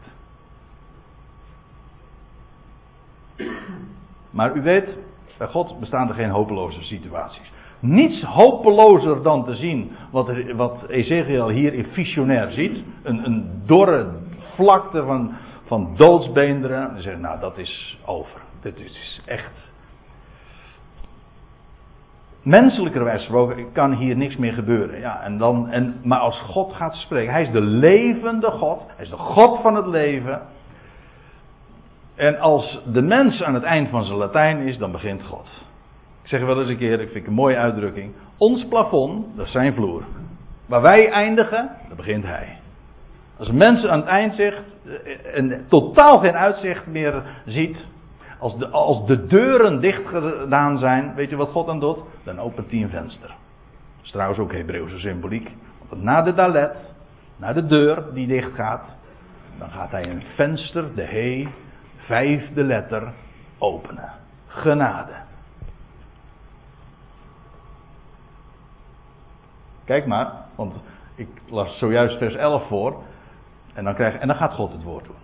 Maar u weet, bij God bestaan er geen hopeloze situaties niets hopelozer dan te zien wat, wat Ezekiel hier in visionair ziet. Een, een dorre vlakte van, van doodsbeenderen. En zeggen, nou dat is over. Dit is echt. Menselijkerwijs gesproken kan hier niks meer gebeuren. Ja, en dan, en, maar als God gaat spreken, Hij is de levende God. Hij is de God van het leven. En als de mens aan het eind van zijn Latijn is, dan begint God. Ik zeg wel eens een keer, ik vind een mooie uitdrukking. Ons plafond, dat is zijn vloer. Waar wij eindigen, dan begint hij. Als een mens aan het eind zegt eh, en totaal geen uitzicht meer ziet, als de, als de deuren dicht gedaan zijn, weet je wat God dan doet? Dan opent hij een venster. Dat is trouwens ook Hebreeuwse symboliek. Want na de dalet, na de deur die dicht gaat, dan gaat hij een venster, de he, vijfde letter, openen. Genade. Kijk maar, want ik las zojuist vers 11 voor. En dan, krijg, en dan gaat God het woord doen.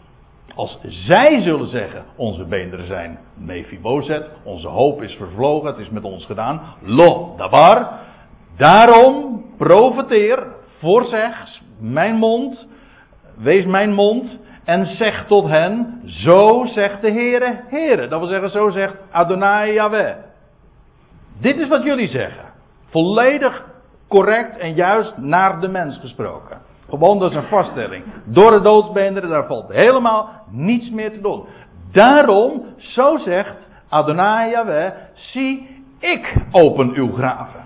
Als zij zullen zeggen, onze beenderen zijn Mephibozet, onze hoop is vervlogen, het is met ons gedaan, lo dabar. Daarom profeteer, voorzeg, mijn mond, wees mijn mond, en zeg tot hen, zo zegt de Heere, Heere. Dat wil zeggen, zo zegt Adonai Yahweh. Dit is wat jullie zeggen. Volledig correct en juist naar de mens gesproken. Gewoon, dat is een vaststelling. Door de doodsbeenderen, daar valt helemaal niets meer te doen. Daarom, zo zegt Adonai Yahweh, zie, ik open uw graven.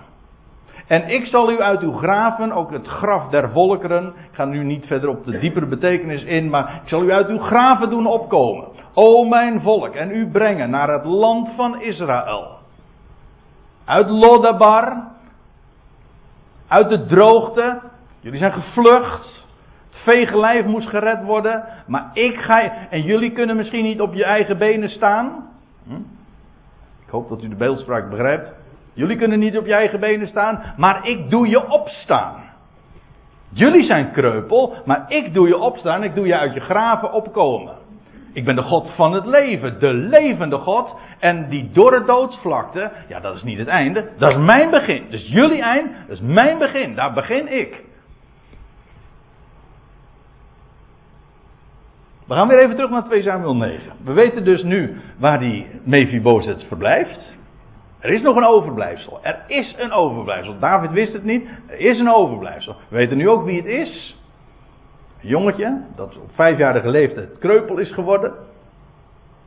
En ik zal u uit uw graven, ook het graf der volkeren, ik ga nu niet verder op de diepere betekenis in, maar ik zal u uit uw graven doen opkomen. O mijn volk, en u brengen naar het land van Israël. Uit Lodabar, uit de droogte. Jullie zijn gevlucht. Het vege moest gered worden. Maar ik ga. En jullie kunnen misschien niet op je eigen benen staan. Hm? Ik hoop dat u de beeldspraak begrijpt. Jullie kunnen niet op je eigen benen staan. Maar ik doe je opstaan. Jullie zijn kreupel. Maar ik doe je opstaan. Ik doe je uit je graven opkomen. Ik ben de God van het leven, de levende God. En die dorre doodsvlakte, ja, dat is niet het einde, dat is mijn begin. Dus jullie eind, dat is mijn begin, daar begin ik. We gaan weer even terug naar 2 Samuel 9. We weten dus nu waar die Mephibozet verblijft. Er is nog een overblijfsel. Er is een overblijfsel. David wist het niet. Er is een overblijfsel. We weten nu ook wie het is. Een jongetje dat op vijfjarige leeftijd kreupel is geworden.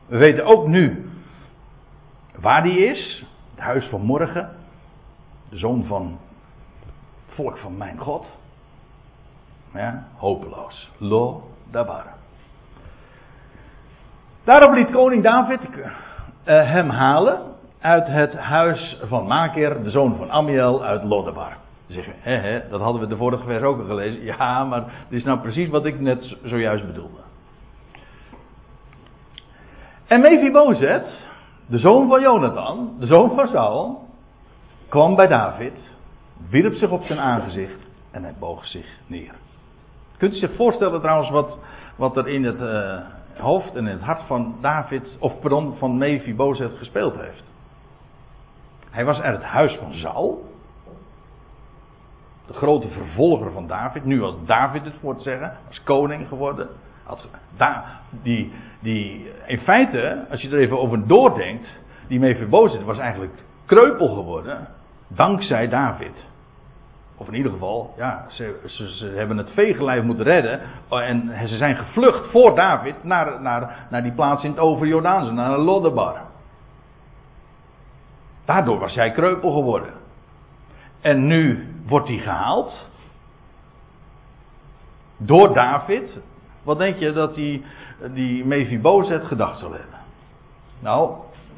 We weten ook nu waar die is. Het huis van morgen. De zoon van het volk van mijn God. Ja, hopeloos. Lo dabar. Daarop liet koning David uh, hem halen uit het huis van Maker, de zoon van Amiel uit Lodabar. Zeggen, hè, hè, dat hadden we de vorige vers ook al gelezen. Ja, maar dit is nou precies wat ik net zojuist bedoelde. En Mephibozet, de zoon van Jonathan, de zoon van Saul, kwam bij David, wierp zich op zijn aangezicht en hij boog zich neer. Kunt u zich voorstellen trouwens wat, wat er in het uh, hoofd en in het hart van David, of pardon, van Mephibozet gespeeld heeft? Hij was uit het huis van Saul. De grote vervolger van David. Nu was David het voor te zeggen. Als koning geworden. Da, die, die, in feite, als je er even over doordenkt. Die Mephibozet was eigenlijk kreupel geworden. Dankzij David. Of in ieder geval, ja, ze, ze, hebben het veegelijf moeten redden. En ze zijn gevlucht voor David naar, naar, naar die plaats in het Overjordaanse, naar Lodebar. Daardoor was hij kreupel geworden. En nu wordt hij gehaald. Door David. Wat denk je dat die, die Mephibozet gedacht zal hebben? Nou,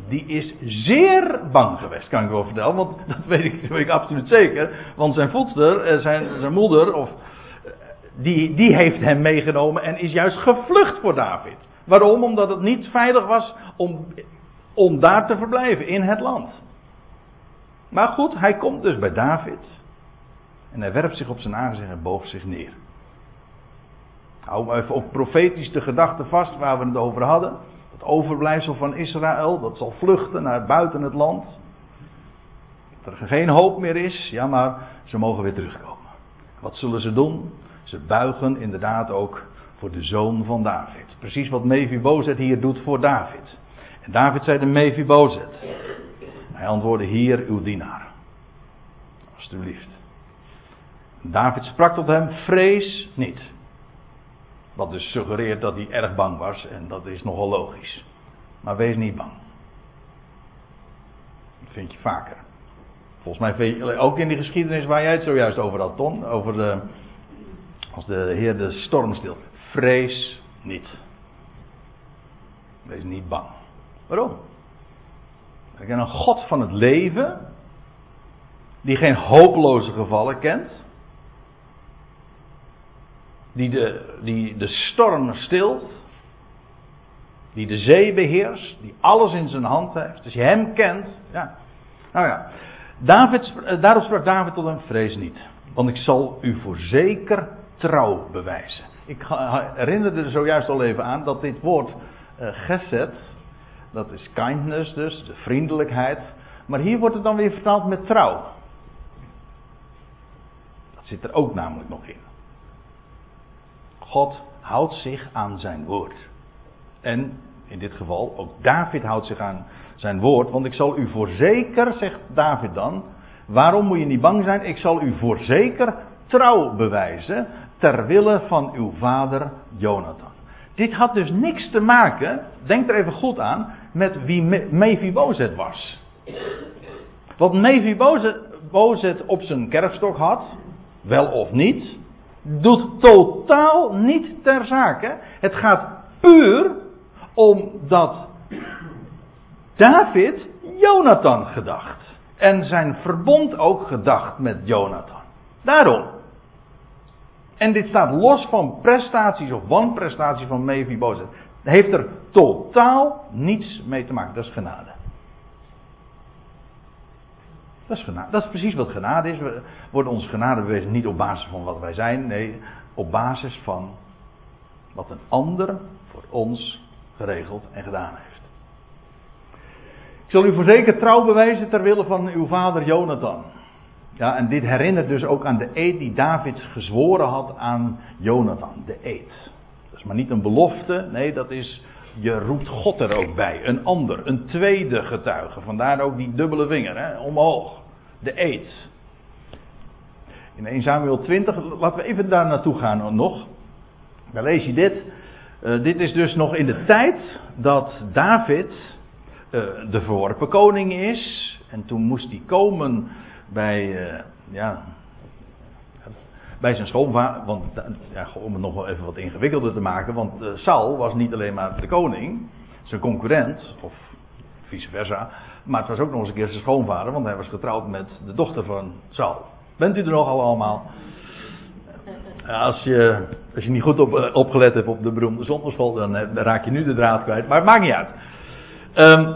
die is zeer bang geweest, kan ik wel vertellen. Want dat weet ik, ik absoluut zeker. Want zijn voedster, eh, zijn, zijn moeder, of, eh, die, die heeft hem meegenomen en is juist gevlucht voor David. Waarom? Omdat het niet veilig was om, om daar te verblijven, in het land. Maar goed, hij komt dus bij David. En hij werpt zich op zijn aangezicht en boog zich neer. Hou even ook profetisch de gedachte vast waar we het over hadden. Het overblijfsel van Israël, dat zal vluchten naar buiten het land. Dat er geen hoop meer is, ja maar ze mogen weer terugkomen. Wat zullen ze doen? Ze buigen inderdaad ook voor de zoon van David. Precies wat Mephibozet hier doet voor David. En David zei de Mephibozet. Hij antwoordde hier uw dienaar. Alsjeblieft. David sprak tot hem, vrees niet. Wat dus suggereert dat hij erg bang was en dat is nogal logisch. Maar wees niet bang. Dat vind je vaker. Volgens mij vind je ook in die geschiedenis waar jij het zojuist over had, Ton. Over de, als de Heer de storm stilt. Vrees niet. Wees niet bang. Waarom? Ik ken een God van het leven, die geen hopeloze gevallen kent, die de, die de storm stilt, die de zee beheerst, die alles in zijn hand heeft. Als je hem kent, ja. Nou ja, David, eh, daarop sprak David tot hem, vrees niet, want ik zal u voorzeker trouw bewijzen. Ik herinnerde er zojuist al even aan dat dit woord uh, geset, dat is kindness dus, de vriendelijkheid. Maar hier wordt het dan weer vertaald met trouw. Dat zit er ook namelijk nog in. God houdt zich aan zijn woord. En in dit geval, ook David houdt zich aan zijn woord. Want ik zal u voorzeker, zegt David dan. Waarom moet je niet bang zijn? Ik zal u voorzeker trouw bewijzen. Ter wille van uw vader Jonathan. Dit had dus niks te maken, denk er even goed aan, met wie Mephibozet was. Wat Mephibozet op zijn kerfstok had, wel of niet, doet totaal niet ter zake. Het gaat puur omdat David Jonathan gedacht. En zijn verbond ook gedacht met Jonathan. Daarom. En dit staat los van prestaties of wanprestaties van Mephibozet. Heeft er totaal niets mee te maken. Dat is genade. Dat is, genade. dat is precies wat genade is. We worden onze genade bewezen niet op basis van wat wij zijn. Nee, op basis van wat een ander voor ons geregeld en gedaan heeft. Ik zal u voorzeker trouw bewijzen ter wille van uw vader Jonathan. Ja, en dit herinnert dus ook aan de eed die David gezworen had aan Jonathan. De eed. Maar niet een belofte, nee, dat is, je roept God er ook bij. Een ander, een tweede getuige. Vandaar ook die dubbele vinger, hè, omhoog. De eed. In 1 Samuel 20, laten we even daar naartoe gaan nog. Dan lees je dit. Uh, dit is dus nog in de tijd dat David uh, de verworpen koning is. En toen moest hij komen bij, uh, ja, bij zijn schoonvader. Want ja, om het nog wel even wat ingewikkelder te maken. Want Saul was niet alleen maar de koning, zijn concurrent, of vice versa. Maar het was ook nog eens een keer zijn schoonvader, want hij was getrouwd met de dochter van Saul. Bent u er nog allemaal? Als je, als je niet goed op, eh, opgelet hebt op de beroemde zondagschool, dan, eh, dan, raak je nu de draad kwijt. Maar het maakt niet uit. Um,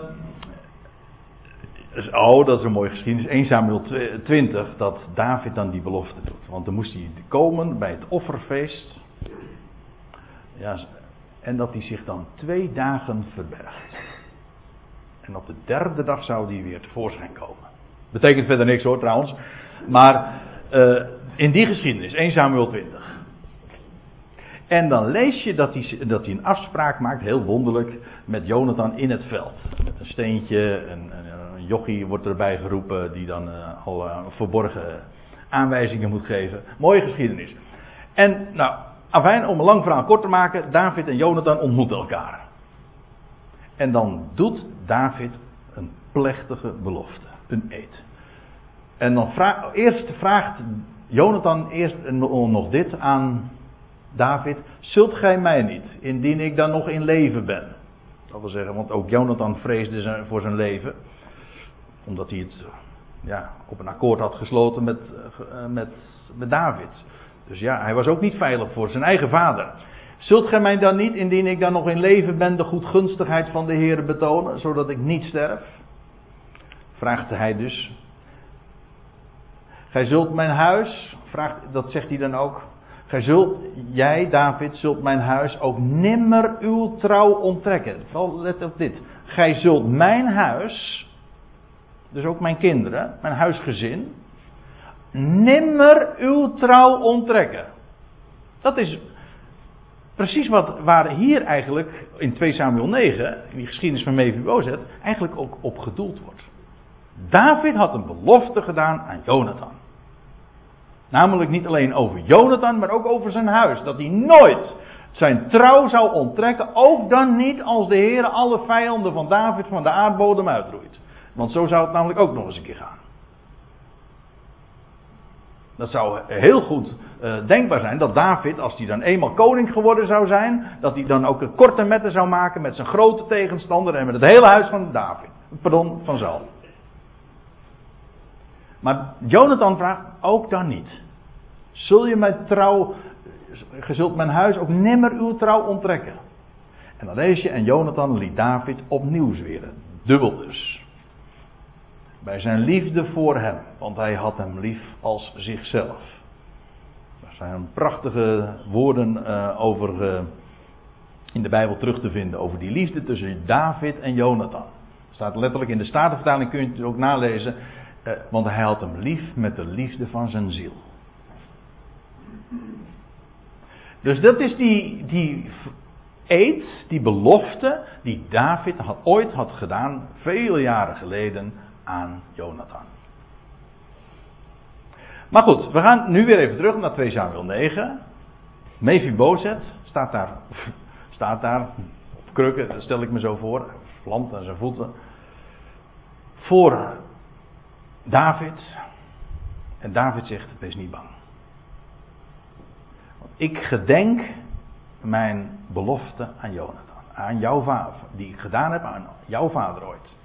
dus, oh, dat is een mooie geschiedenis. 1 Samuel 20, dat David dan die belofte doet. Want dan moest hij komen bij het offerfeest. Ja, en dat hij zich dan twee dagen verbergt. En op de derde dag zou hij weer tevoorschijn komen. Betekent verder niks hoor trouwens. Maar uh, in die geschiedenis, 1 Samuel 20. En dan lees je dat hij, dat hij een afspraak maakt, heel wonderlijk, met Jonathan in het veld. Met een steentje, een, een jochie wordt erbij geroepen die dan uh, al uh, verborgen aanwijzingen moet geven. Mooie geschiedenis. En nou, afijn, om een lang verhaal kort te maken, David en Jonathan ontmoeten elkaar. En dan doet David een plechtige belofte, een eed. En dan vraag, eerst vraagt Jonathan eerst nog dit aan David: Zult gij mij niet, indien ik dan nog in leven ben? Dat wil zeggen, want ook Jonathan vreesde voor zijn leven, omdat hij het ja, op een akkoord had gesloten met, eh, met, met David. Dus ja, hij was ook niet veilig voor zijn eigen vader. Zult gij mij dan niet, indien ik dan nog in leven ben, de goedgunstigheid van de Heer betonen, zodat ik niet sterf? Vraagt hij dus. Gij zult mijn huis, vraagt, dat zegt hij dan ook. Gij zult, jij David, zult mijn huis ook nimmer uw trouw onttrekken. let op dit. Gij zult mijn huis, dus ook mijn kinderen, mijn huisgezin, nimmer uw trouw onttrekken. Dat is precies wat, waar hier eigenlijk in 2 Samuel 9, in die geschiedenis van Mephibozet, eigenlijk ook op gedoeld wordt. David had een belofte gedaan aan Jonathan. Namelijk niet alleen over Jonathan, maar ook over zijn huis. Dat hij nooit zijn trouw zou onttrekken, ook dan niet als de Heer alle vijanden van David van de aardbodem uitroeit. Want zo zou het namelijk ook nog eens een keer gaan. Dat zou heel goed uh, denkbaar zijn dat David, als hij dan eenmaal koning geworden zou zijn, dat hij dan ook een korte metten zou maken met zijn grote tegenstander en met het hele huis van David. Pardon, van Saul. Maar Jonathan vraagt ook dan niet. Zul je mijn trouw, je zult mijn huis ook nimmer uw trouw onttrekken. En dan lees je, en Jonathan liet David opnieuw zweren. Dubbel dus. Bij zijn liefde voor hem, want hij had hem lief als zichzelf. Daar zijn prachtige woorden uh, over uh, in de Bijbel terug te vinden. Over die liefde tussen David en Jonathan. Staat letterlijk in de Statenvertaling, kun je het ook nalezen. Uh, want hij had hem lief met de liefde van zijn ziel. Dus dat is die, die eed, die belofte die David had, ooit had gedaan, vele jaren geleden, aan Jonathan. Maar goed, we gaan nu weer even terug naar 2 Samuel 9. Mephibozet staat daar, staat daar op krukken, dat stel ik me zo voor, plant aan zijn voeten. Voor David. En David zegt, wees niet bang. Ik gedenk mijn belofte aan Jonathan. Aan jouw vader. Die ik gedaan heb aan jouw vader ooit.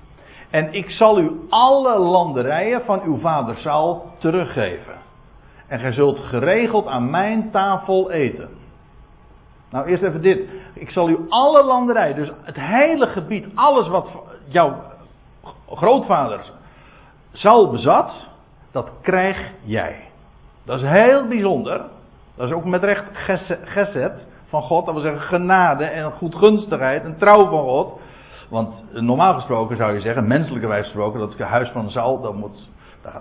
En ik zal u alle landerijen van uw vader Saul teruggeven. En gij zult geregeld aan mijn tafel eten. Nou, eerst even dit. Ik zal u alle landerijen, dus het hele gebied, alles wat jouw grootvader Saul bezat, dat krijg jij. Dat is heel bijzonder. Dat is ook met recht gezet van God. Dat wil zeggen genade en goedgunstigheid en trouw van God. Want normaal gesproken zou je zeggen, menselijkerwijs gesproken, dat huis van Saul, dat moet,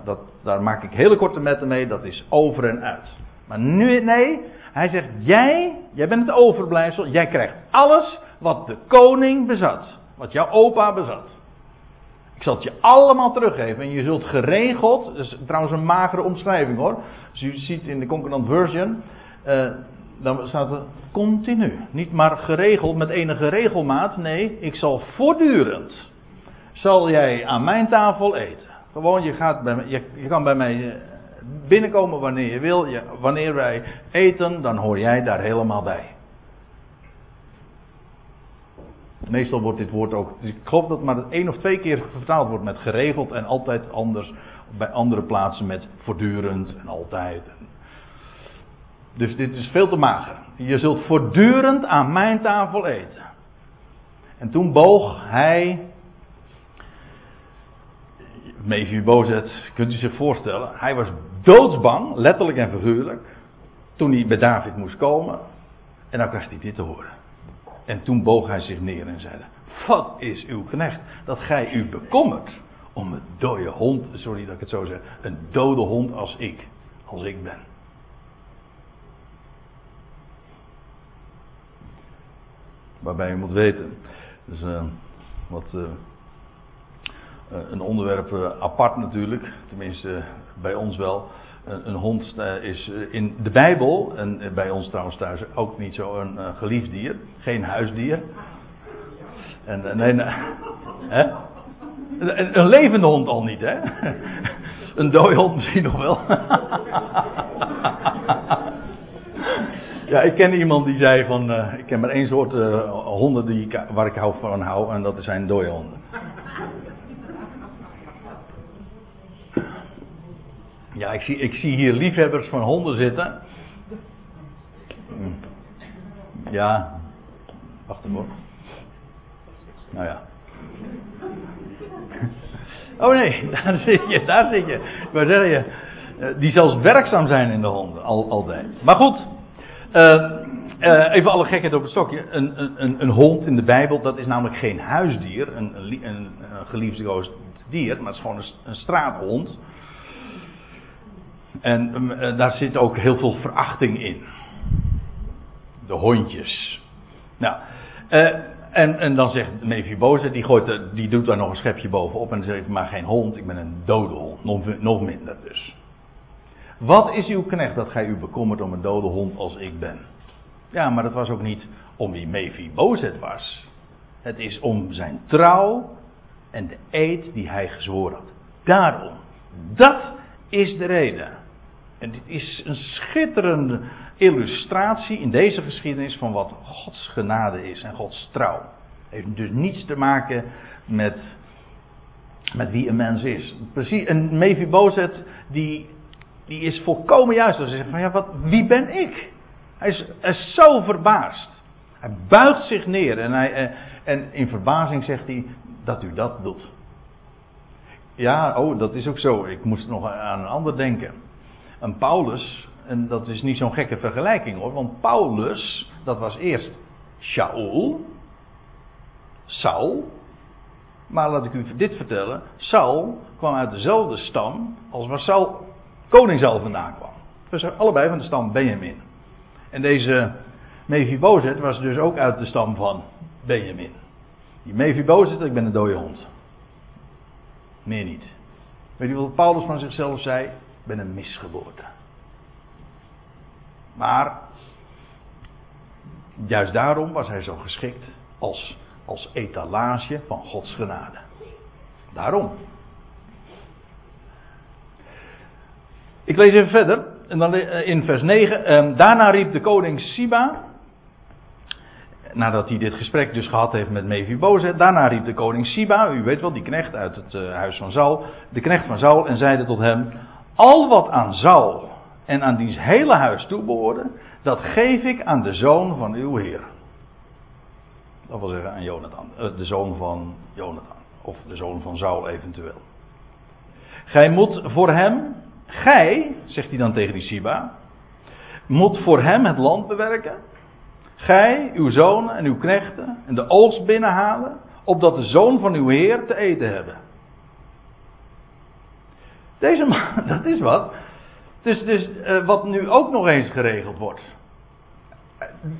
dat, daar maak ik hele korte metten mee, dat is over en uit. Maar nu, nee, hij zegt, jij, jij bent het overblijfsel, jij krijgt alles wat de koning bezat. Wat jouw opa bezat. Ik zal het je allemaal teruggeven en je zult geregeld, trouwens een magere omschrijving hoor. Dus u ziet in de Concordant Version, uh, dan staat er continu. Niet maar geregeld met enige regelmaat. Nee, ik zal voortdurend. Zal jij aan mijn tafel eten. Gewoon, je, gaat bij je, je kan bij mij eh, binnenkomen wanneer je wil. Je, wanneer wij eten, dan hoor jij daar helemaal bij. Meestal wordt dit woord ook. Dus ik geloof dat maar één of twee keer vertaald wordt met geregeld en altijd anders. Bij andere plaatsen met voortdurend en altijd. Dus dit is veel te mager. Je zult voortdurend aan mijn tafel eten. En toen boog hij. Mephibozet, kunt u zich voorstellen. Hij was doodsbang, letterlijk en figuurlijk. Toen hij bij David moest komen. En dan krijgt hij dit te horen. En toen boog hij zich neer en zei: Wat is uw knecht dat gij u bekommert om een dode hond, sorry dat ik het zo zeg, een dode hond als ik, als ik ben. Waarbij je moet weten, dus uh, wat uh, een onderwerp apart natuurlijk, tenminste bij ons wel. Een, hond is in de Bijbel, en bij ons trouwens thuis ook niet zo een geliefd dier, geen huisdier. En nee, nee hè? Een, een levende hond al niet, hè? Een dode hond misschien nog wel. Ja, ik ken iemand die zei van, uh, ik ken maar één soort uh, honden die, waar ik hou van hou en dat zijn dode honden. Ja, ik zie, ik zie hier liefhebbers van honden zitten. Ja, wacht even. Nou ja. Oh nee, daar zit je, daar zit je. Wou zeggen, je, eh, die zelfs werkzaam zijn in de honden, al, altijd. Maar goed, uh, uh, even alle gekheid op het stokje. Een, een, een, hond in de Bijbel, dat is namelijk geen huisdier, een, een, dier, maar het is gewoon een, straathond. En uh, daar zit ook heel veel verachting in. De hondjes. Nou, en, en dan zegt Mephibozet, die, gooit, die doet daar nog een schepje bovenop en zegt maar geen hond, ik ben een dode hond. Nog, nog minder dus. Wat is uw knecht dat gij u bekommert om een dode hond als ik ben? Ja, maar dat was ook niet om wie Mephibozet was. Het is om zijn trouw en de eed die hij gezworen had. Daarom. Dat is de reden. En dit is een schitterende illustratie in deze geschiedenis van wat Gods genade is en Gods trouw. Heeft dus niets te maken met, met wie een mens is. Precies, en Mephibozet die, die is volkomen juist. Hij zegt van ja, wat, wie ben ik? Hij is, hij is zo verbaasd. Hij buigt zich neer en, hij, eh, en in verbazing zegt hij dat u dat doet. Ja, oh, dat is ook zo. Ik moest nog aan een ander denken. Een Paulus, en dat is niet zo'n gekke vergelijking hoor, want Paulus, dat was eerst Shaul, Saul, maar laat ik u dit vertellen, Saul kwam uit dezelfde stam als waar Saul, koning Saul vandaan kwam. Dus allebei van de stam Benjamin. En deze Mephibozet was dus ook uit de stam van Benjamin. Die Mephibozet, ik ben een dode hond. Meer niet. Weet je wat Paulus van zichzelf zei? Ik ben een misgeboorte. Maar juist daarom was hij zo geschikt als, als etalage van Gods genade. Daarom. Ik lees even verder. En dan eh, in vers 9. Ehm, daarna riep de koning Siba. Nadat hij dit gesprek dus gehad heeft met Mephibozet. Daarna riep de koning Siba. U weet wel, die knecht uit het uh, huis van Saul. De knecht van Saul. En zeide tot hem. Al wat aan Saul en aan diens hele huis toebehoorde, dat geef ik aan de zoon van uw Heer. Dat wil zeggen aan Jonathan, eh, de zoon van Jonathan, of de zoon van Saul eventueel. Gij moet voor hem, gij, zegt hij dan tegen die Siba, moet voor hem het land bewerken. Gij, uw zonen en uw knechten en de oogst binnenhalen, opdat de zoon van uw Heer te eten hebben. Deze man, dat is wat. Dus, dus uh, wat nu ook nog eens geregeld wordt.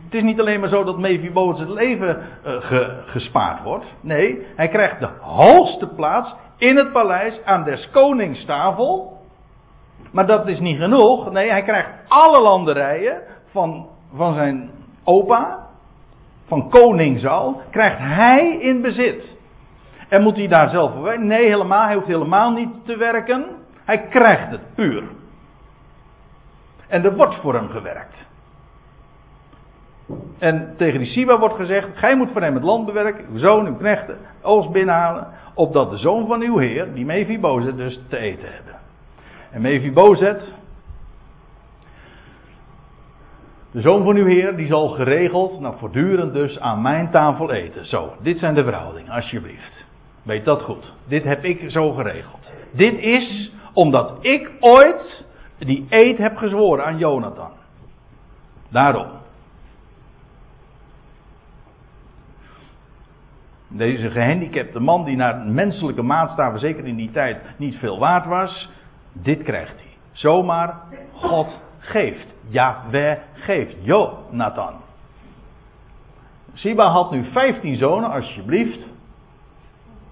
Het is niet alleen maar zo dat Mephibozet het leven ge, gespaard wordt. Nee, hij krijgt de hoogste plaats in het paleis aan des konings tafel. Maar dat is niet genoeg. Nee, hij krijgt alle landerijen van, van zijn opa, van koning Saul, krijgt hij in bezit. En moet hij daar zelf voor werken? Nee, helemaal. Hij hoeft helemaal niet te werken. Hij krijgt het puur. En er wordt voor hem gewerkt. En tegen die Siba wordt gezegd: Gij moet voor hem het land bewerken, uw zoon, uw knechten, oogst binnenhalen. Opdat de zoon van uw heer, die Mephibozet, dus te eten hebben. En Mephibozet, de zoon van uw heer, die zal geregeld, nou voortdurend dus, aan mijn tafel eten. Zo, dit zijn de verhoudingen, alsjeblieft. Weet dat goed. Dit heb ik zo geregeld. Dit is omdat ik ooit die eed heb gezworen aan Jonathan. Daarom. Deze gehandicapte man die naar menselijke maatstaven, zeker in die tijd, niet veel waard was. Dit krijgt hij. Zomaar God geeft. Yahweh geeft. Jonathan. Siba had nu 15 zonen, alsjeblieft.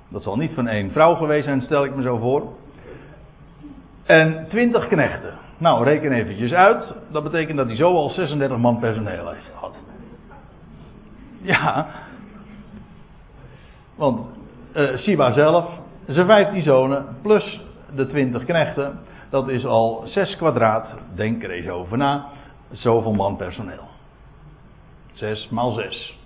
Dat zal niet van één vrouw geweest zijn, stel ik me zo voor. En 20 knechten. Nou, reken eventjes uit. Dat betekent dat hij zo al 36 man personeel heeft gehad. Ja. Want uh, Siba zelf, zijn 15 zonen plus de 20 knechten. Dat is al 6 kwadraat. Denk er eens over na. Zoveel man personeel. 6 maal 6.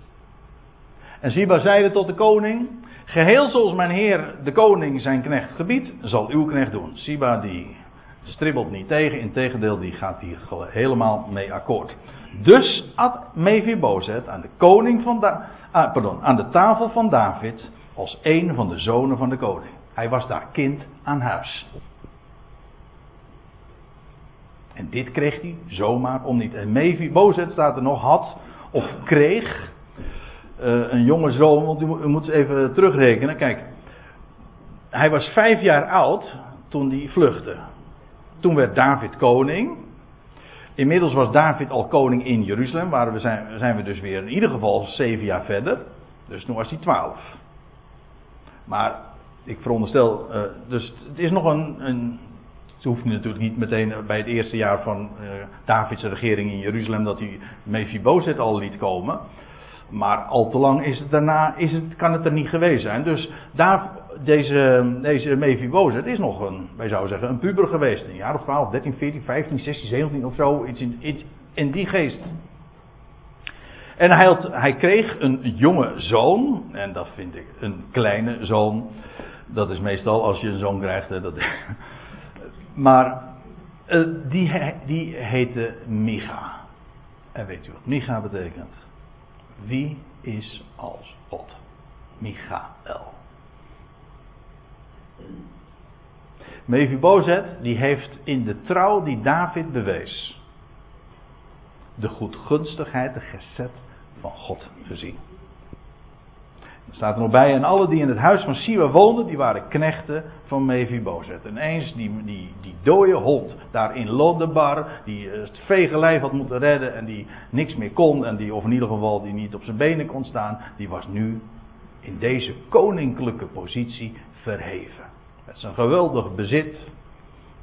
En Siba zeide tot de koning: Geheel zoals mijn heer de koning zijn knecht gebiedt, zal uw knecht doen. Siba die stribbelt niet tegen, integendeel die gaat hier helemaal mee akkoord. Dus at Mephibozet aan de koning van da ah, pardon, aan de tafel van David als een van de zonen van de koning. Hij was daar kind aan huis. En dit kreeg hij zomaar om niet. En Mephibozet staat er nog had of kreeg uh, een jonge zoon, want u, moet even terugrekenen. Kijk, hij was vijf jaar oud toen hij vluchtte. Toen werd David koning. Inmiddels was David al koning in Jeruzalem, waar we zijn, zijn we dus weer in ieder geval zeven jaar verder. Dus toen was hij twaalf. Maar ik veronderstel, uh, dus het is nog een, een het hoeft natuurlijk niet meteen bij het eerste jaar van uh, Davids regering in Jeruzalem dat hij Mephibozet al liet komen. Maar al te lang is het daarna, is het, kan het er niet geweest zijn. Dus daar, deze, deze Mephibozet is nog een, wij zouden zeggen, een puber geweest. Een jaar of 12, 13, 14, 15, 16, 17 of zo. Iets in, in die geest. En hij, had, hij kreeg een jonge zoon. En dat vind ik een kleine zoon. Dat is meestal als je een zoon krijgt. Hè, dat, maar uh, die, heette Micha. En weet u wat Micha betekent? Wie is als God? Michael. Mephibozet, die heeft in de trouw die David bewees, de goedgunstigheid, de gezet van God gezien. Staat er nog bij, en alle die in het huis van Siwa woonden, die waren knechten van Mephibozet. En eens die, die, die dode hond daar in Lodebar, die het vege lijf had moeten redden en die niks meer kon, en die, of in ieder geval die niet op zijn benen kon staan, die was nu in deze koninklijke positie verheven. Met zijn geweldig bezit,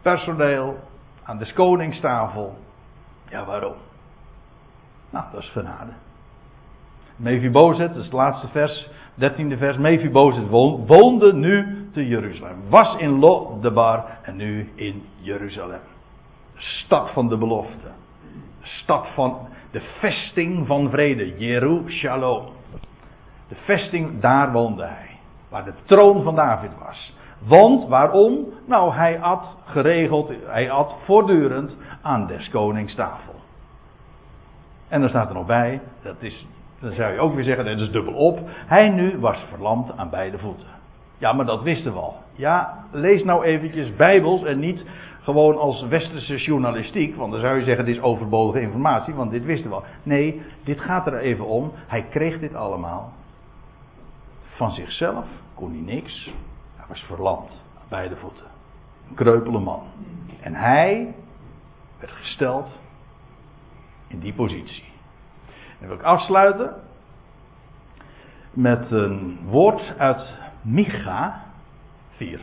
personeel, aan de koningstafel. Ja, waarom? Nou, dat is genade. Mephibozet, dat is het laatste vers, 13e vers. Mephibozet woonde nu te Jeruzalem. Was in Lodebar en nu in Jeruzalem. Stad van de belofte. Stad van de vesting van vrede. Jeruzalem. De vesting, daar woonde hij. Waar de troon van David was. Want waarom? Nou, hij at geregeld, hij at voortdurend aan des konings tafel. En er staat er nog bij, dat is dan zou je ook weer zeggen, dat is dubbel op. Hij nu was verlamd aan beide voeten. Ja, maar dat wisten we al. Ja, lees nou eventjes bijbels en niet gewoon als westerse journalistiek. Want dan zou je zeggen, dit is overbodige informatie, want dit wisten we al. Nee, dit gaat er even om. Hij kreeg dit allemaal. Van zichzelf kon hij niks. Hij was verlamd aan beide voeten. Een kreupele man. En hij werd gesteld in die positie. Dan wil ik afsluiten met een woord uit Micha 4.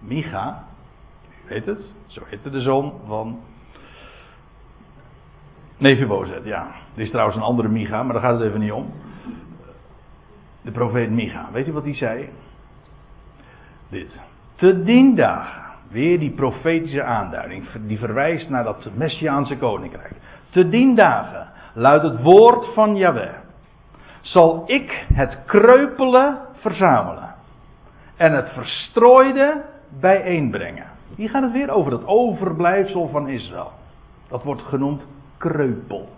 Micha, u weet het, zo heette de zoon van Mephibozet, ja. Er is trouwens een andere Micha, maar daar gaat het even niet om. De profeet Micha. Weet u wat hij zei? Dit. Te dien dagen. Weer die profetische aanduiding. Die verwijst naar dat Messiaanse koninkrijk. Te dien dagen luidt het woord van Yahweh. Zal ik het kreupele verzamelen. En het verstrooide bijeenbrengen. Hier gaat het weer over het overblijfsel van Israël. Dat wordt genoemd kreupel.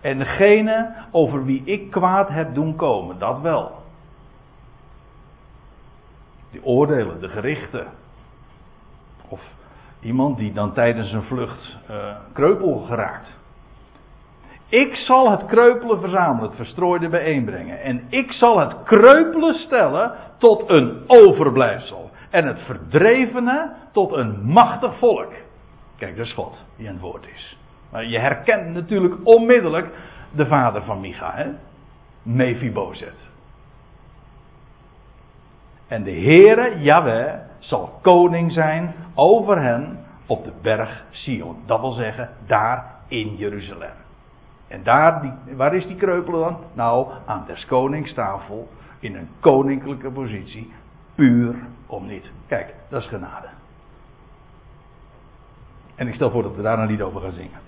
En degene over wie ik kwaad heb doen komen, dat wel. Die oordelen, de gerichten. Of iemand die dan tijdens een vlucht uh, kreupel geraakt. Ik zal het kreupelen verzamelen, het verstrooide bijeenbrengen. En ik zal het kreupelen stellen tot een overblijfsel. En het verdrevene tot een machtig volk. Kijk, dat is God die aan het woord is. Maar je herkent natuurlijk onmiddellijk de vader van Micha, hè? Mephibozet. En de Heere, Yahweh, zal koning zijn over hen op de berg Sion. Dat wil zeggen, daar in Jeruzalem. En daar, die, waar is die kreupelen dan? Nou, aan des konings tafel, in een koninklijke positie, puur om niet. Kijk, dat is genade. En ik stel voor dat we daar een lied over gaan zingen.